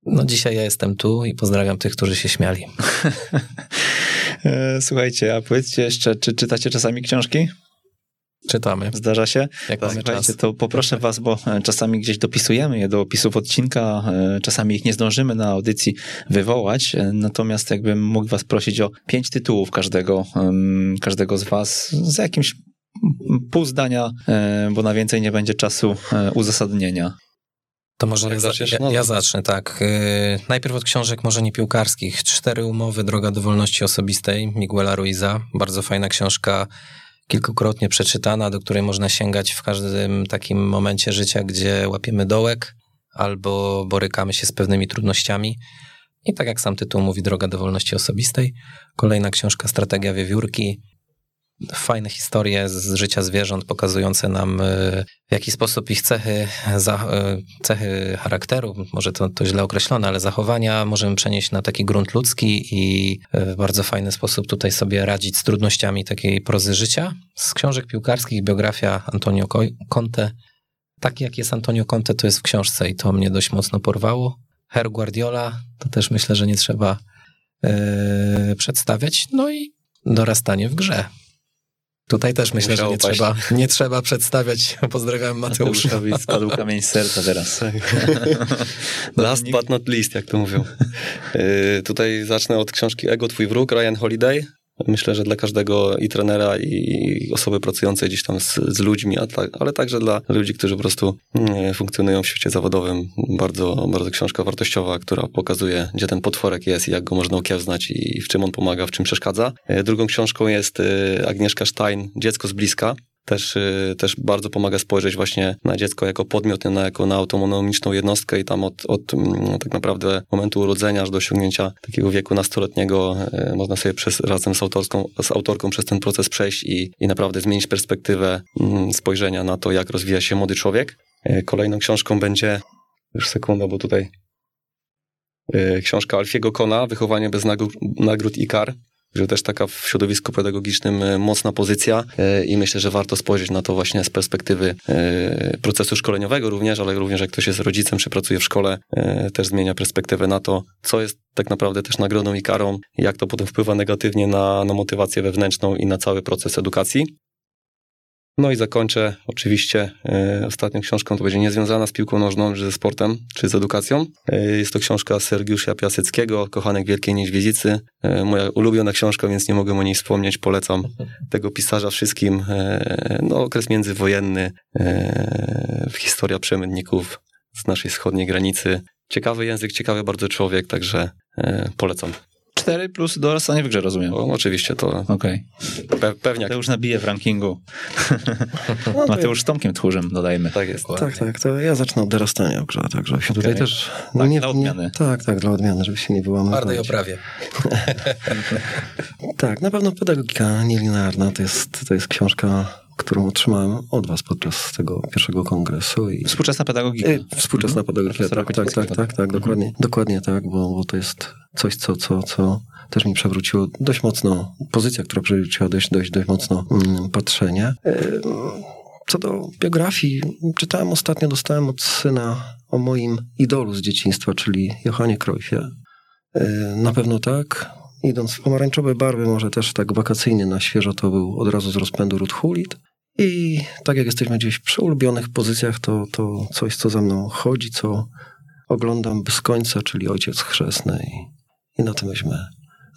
no dzisiaj ja jestem tu i pozdrawiam tych, którzy się śmiali. (laughs) E, słuchajcie, a powiedzcie jeszcze, czy czytacie czasami książki? Czytamy. Zdarza się? Jak mamy czas. To poproszę was, bo e, czasami gdzieś dopisujemy je do opisów odcinka, e, czasami ich nie zdążymy na audycji wywołać, natomiast jakbym mógł was prosić o pięć tytułów każdego, każdego z was z jakimś pół zdania, bo na więcej nie będzie czasu uzasadnienia. To może ja, ja, ja, zacznę, tak. Yy, najpierw od książek może nie piłkarskich. Cztery umowy, Droga do wolności osobistej Miguela Ruiza. Bardzo fajna książka, kilkukrotnie przeczytana, do której można sięgać w każdym takim momencie życia, gdzie łapiemy dołek albo borykamy się z pewnymi trudnościami. I tak jak sam tytuł mówi, Droga do wolności osobistej. Kolejna książka, Strategia wiewiórki. Fajne historie z życia zwierząt, pokazujące nam e, w jaki sposób ich cechy, e, cechy charakteru, może to, to źle określone, ale zachowania możemy przenieść na taki grunt ludzki i w bardzo fajny sposób tutaj sobie radzić z trudnościami takiej prozy życia. Z książek piłkarskich biografia Antonio Conte. Taki jak jest Antonio Conte, to jest w książce i to mnie dość mocno porwało. Her Guardiola, to też myślę, że nie trzeba yy, przedstawiać. No i dorastanie w grze. Tutaj też myślę, Musiało że nie trzeba, nie trzeba przedstawiać. Pozdrawiam Mateusza. Mateuszowi (laughs) spadł kamień z serca teraz. (laughs) Last but not least, jak to mówią. Yy, tutaj zacznę od książki Ego, twój wróg, Ryan Holiday. Myślę, że dla każdego i trenera, i osoby pracującej gdzieś tam z, z ludźmi, ale także dla ludzi, którzy po prostu mm, funkcjonują w świecie zawodowym. Bardzo, bardzo książka wartościowa, która pokazuje, gdzie ten potworek jest i jak go można okiełznać i w czym on pomaga, w czym przeszkadza. E, drugą książką jest e, Agnieszka Stein, Dziecko z bliska też, y, też bardzo pomaga spojrzeć właśnie na dziecko jako podmiot, na, jako na autonomiczną jednostkę i tam od, od mm, tak naprawdę momentu urodzenia aż do osiągnięcia takiego wieku nastoletniego y, można sobie przez, razem z, autorską, z autorką przez ten proces przejść i, i naprawdę zmienić perspektywę mm, spojrzenia na to, jak rozwija się młody człowiek. Y, kolejną książką będzie, już sekunda, bo tutaj książka Alfiego Kona, Wychowanie bez nagród i kar że też taka w środowisku pedagogicznym e, mocna pozycja e, i myślę, że warto spojrzeć na to właśnie z perspektywy e, procesu szkoleniowego również, ale również jak ktoś jest rodzicem czy pracuje w szkole, też zmienia perspektywę na to, co jest tak naprawdę też nagrodą i karą, jak to potem wpływa negatywnie na, na motywację wewnętrzną i na cały proces edukacji. No i zakończę oczywiście e, ostatnią książką, to będzie niezwiązana z piłką nożną, czy ze sportem, czy z edukacją. E, jest to książka Sergiusza Piaseckiego, Kochanek Wielkiej Niedźwiedzicy. E, moja ulubiona książka, więc nie mogę o niej wspomnieć. Polecam tego pisarza wszystkim. E, no, okres międzywojenny, e, historia przemytników z naszej wschodniej granicy. Ciekawy język, ciekawy bardzo człowiek, także e, polecam. 4 plus dorastanie w grze, rozumiem. O, oczywiście to. Okej. Okay. Pe pewnie. To już nabije w rankingu. (laughs) No, Mateusz z Tomkiem Tchórzem, dodajmy. Tak jest. Tak, tak. To ja zacznę od dorastania w grze, tak, żeby się okay. tutaj też. No tak, nie, dla odmiany. Nie, tak, tak, dla odmiany, żeby się nie wyłamywać. Twardej oprawie. (laughs) tak, na pewno pedagogika nielinearna to jest, to jest książka którą otrzymałem od was podczas tego pierwszego kongresu. I... Współczesna pedagogika. I współczesna mhm. pedagogika, tak, tak, tak, tak, tak, tak, dokładnie, mhm. dokładnie tak, bo, bo to jest coś, co, co, co też mi przewróciło dość mocno, pozycja, która przewróciła dość, dość, dość mocno mm, patrzenie. Co do biografii, czytałem ostatnio, dostałem od syna o moim idolu z dzieciństwa, czyli Johanie Cruyffie. Na pewno tak. Idąc w pomarańczowe barwy, może też tak wakacyjnie na świeżo, to był od razu z rozpędu Ruth Hulit. I tak jak jesteśmy gdzieś przy ulubionych pozycjach, to, to coś, co za mną chodzi, co oglądam bez końca, czyli Ojciec Chrzestny. I, i na tym myśmy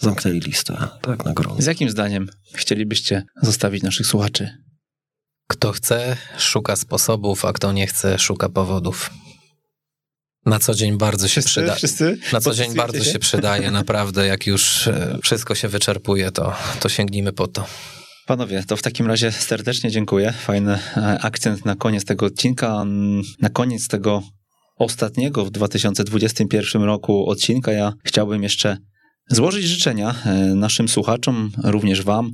zamknęli listę, tak, na grono. Z jakim zdaniem chcielibyście zostawić naszych słuchaczy? Kto chce, szuka sposobów, a kto nie chce, szuka powodów. Na co dzień bardzo się przydaje. Na co dzień bardzo się? się przydaje, naprawdę. Jak już e, wszystko się wyczerpuje, to, to sięgnijmy po to. Panowie, to w takim razie serdecznie dziękuję. Fajny e, akcent na koniec tego odcinka. Na koniec tego ostatniego w 2021 roku odcinka ja chciałbym jeszcze złożyć życzenia e, naszym słuchaczom, również Wam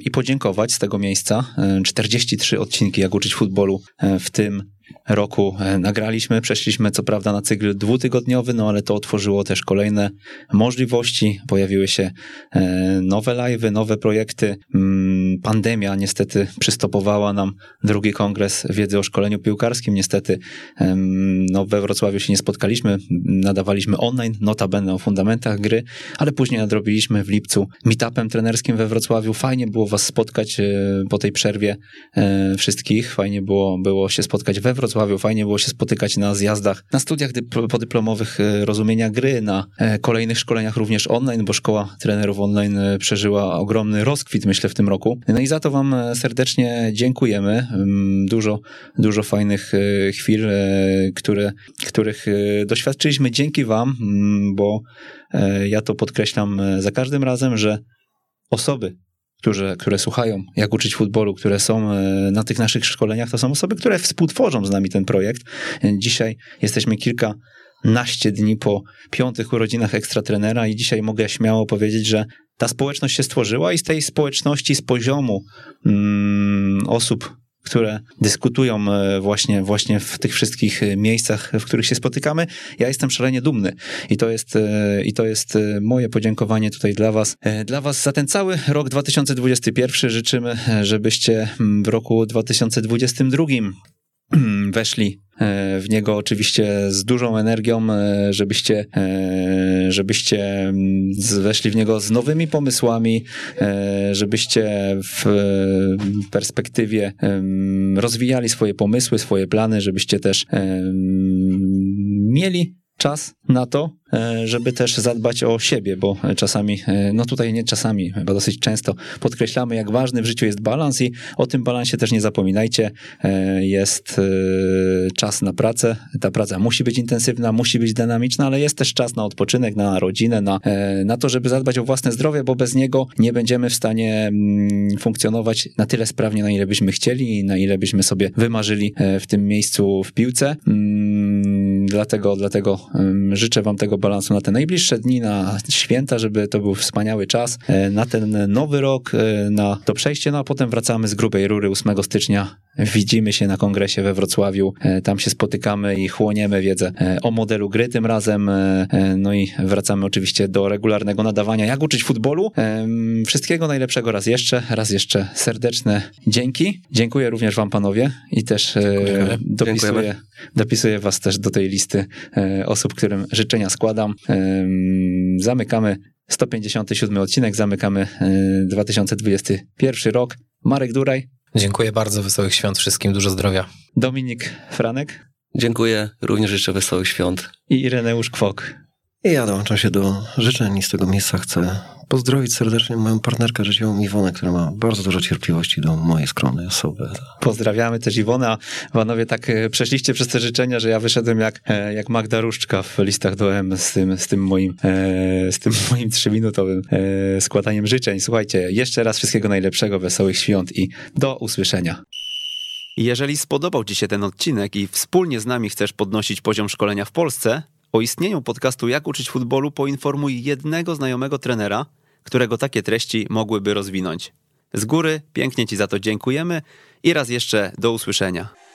i podziękować z tego miejsca. 43 odcinki Jak uczyć futbolu w tym roku e, nagraliśmy. Przeszliśmy co prawda na cykl dwutygodniowy, no ale to otworzyło też kolejne możliwości. Pojawiły się e, nowe live'y, nowe projekty. Mm, pandemia niestety przystopowała nam drugi kongres wiedzy o szkoleniu piłkarskim. Niestety no, we Wrocławiu się nie spotkaliśmy. Nadawaliśmy online, notabene o fundamentach gry, ale później nadrobiliśmy w lipcu meetupem trenerskim we Wrocławiu. Fajnie było was spotkać e, po tej przerwie wszystkich. Fajnie było, było się spotkać we Wrocławiu. Fajnie było się spotykać na zjazdach, na studiach podyplomowych e, rozumienia gry, na e, kolejnych szkoleniach również online, bo szkoła trenerów online e, przeżyła ogromny rozkwit, myślę, w tym roku. No i za to Wam serdecznie dziękujemy. Mm, dużo, dużo fajnych chwil, które, których doświadczyliśmy dzięki Wam, mm, bo ja to podkreślam za każdym razem, że osoby, którzy, które słuchają, jak uczyć futbolu, które są e, na tych naszych szkoleniach, to są osoby, które współtworzą z nami ten projekt. Dzisiaj jesteśmy kilka naście dni po piątych urodzinach ekstratrenera i dzisiaj mogę śmiało powiedzieć, że ta społeczność się stworzyła i z tej społeczności, z poziomu mm, osób, które dyskutują e, właśnie, właśnie w tych wszystkich e, miejscach, w których się spotykamy, ja jestem szalenie dumny. I to jest, e, i to jest moje podziękowanie tutaj dla Was. Dla Was za ten cały rok 2021 życzymy, żebyście mm, w roku 2022 (clears throat) weszli w niego oczywiście z dużą energią, e, żebyście, e, żebyście mm, weszli w niego z nowymi pomysłami, żebyście w perspektywie rozwijali swoje pomysły, swoje plany, żebyście też mieli czas na to, E, żeby też zadbać o siebie, bo czasami, e, no tutaj nie czasami, bo dosyć często podkreślamy, jak ważny w życiu jest balans i o tym balansie też nie zapominajcie. E, jest czas na pracę, ta praca musi być intensywna, musi być dynamiczna, ale jest też czas na odpoczynek, na rodzinę, na, na to, żeby zadbać o własne zdrowie, bo bez niego nie będziemy w stanie mm, funkcjonować na tyle sprawnie, na ile byśmy chcieli i na ile byśmy sobie wymarzyli w tym miejscu w piłce. Dlatego, dlatego życzę wam tego balansu na te najbliższe dni, na święta, żeby to był wspaniały czas, e, na ten nowy rok, e, na to przejście, no a potem wracamy z grubej rury 8 stycznia. Widzimy się na kongresie we Wrocławiu, e, tam się spotykamy i chłoniemy wiedzę o modelu gry tym razem, no i wracamy oczywiście do regularnego nadawania, jak uczyć futbolu. Wszystkiego najlepszego raz jeszcze, raz jeszcze serdeczne dzięki. Dziękuję również wam panowie. I też dopisuję, dopisuję was też do tej listy osób, którym życzenia składam składam. Zamykamy 157 odcinek, zamykamy 2021 rok. Marek Duraj. Dziękuję bardzo, wesołych świąt wszystkim, dużo zdrowia. Dominik Franek. Dziękuję, również życzę wesołych świąt. I Ireneusz Kwok. I ja dołączam się do życzeń i z tego miejsca chcę pozdrowić serdecznie moją partnerkę życiową Iwonę, która ma bardzo dużo cierpliwości do mojej skromnej osoby. Pozdrawiamy też Iwonę, a panowie tak e, przeszliście przez te życzenia, że ja wyszedłem jak, e, jak Magda Różczka w listach do M z tym, z tym moim, e, z tym (laughs) moim trzyminutowym składaniem życzeń. Słuchajcie, jeszcze raz wszystkiego najlepszego, wesołych świąt i do usłyszenia. Jeżeli spodobał Ci się ten odcinek i wspólnie z nami chcesz podnosić poziom szkolenia w Polsce, o istnieniu podcastu Jak uczyć futbolu poinformuj jednego znajomego trenera, którego takie treści mogłyby rozwinąć. Z góry pięknie Ci za to dziękujemy i raz jeszcze do usłyszenia.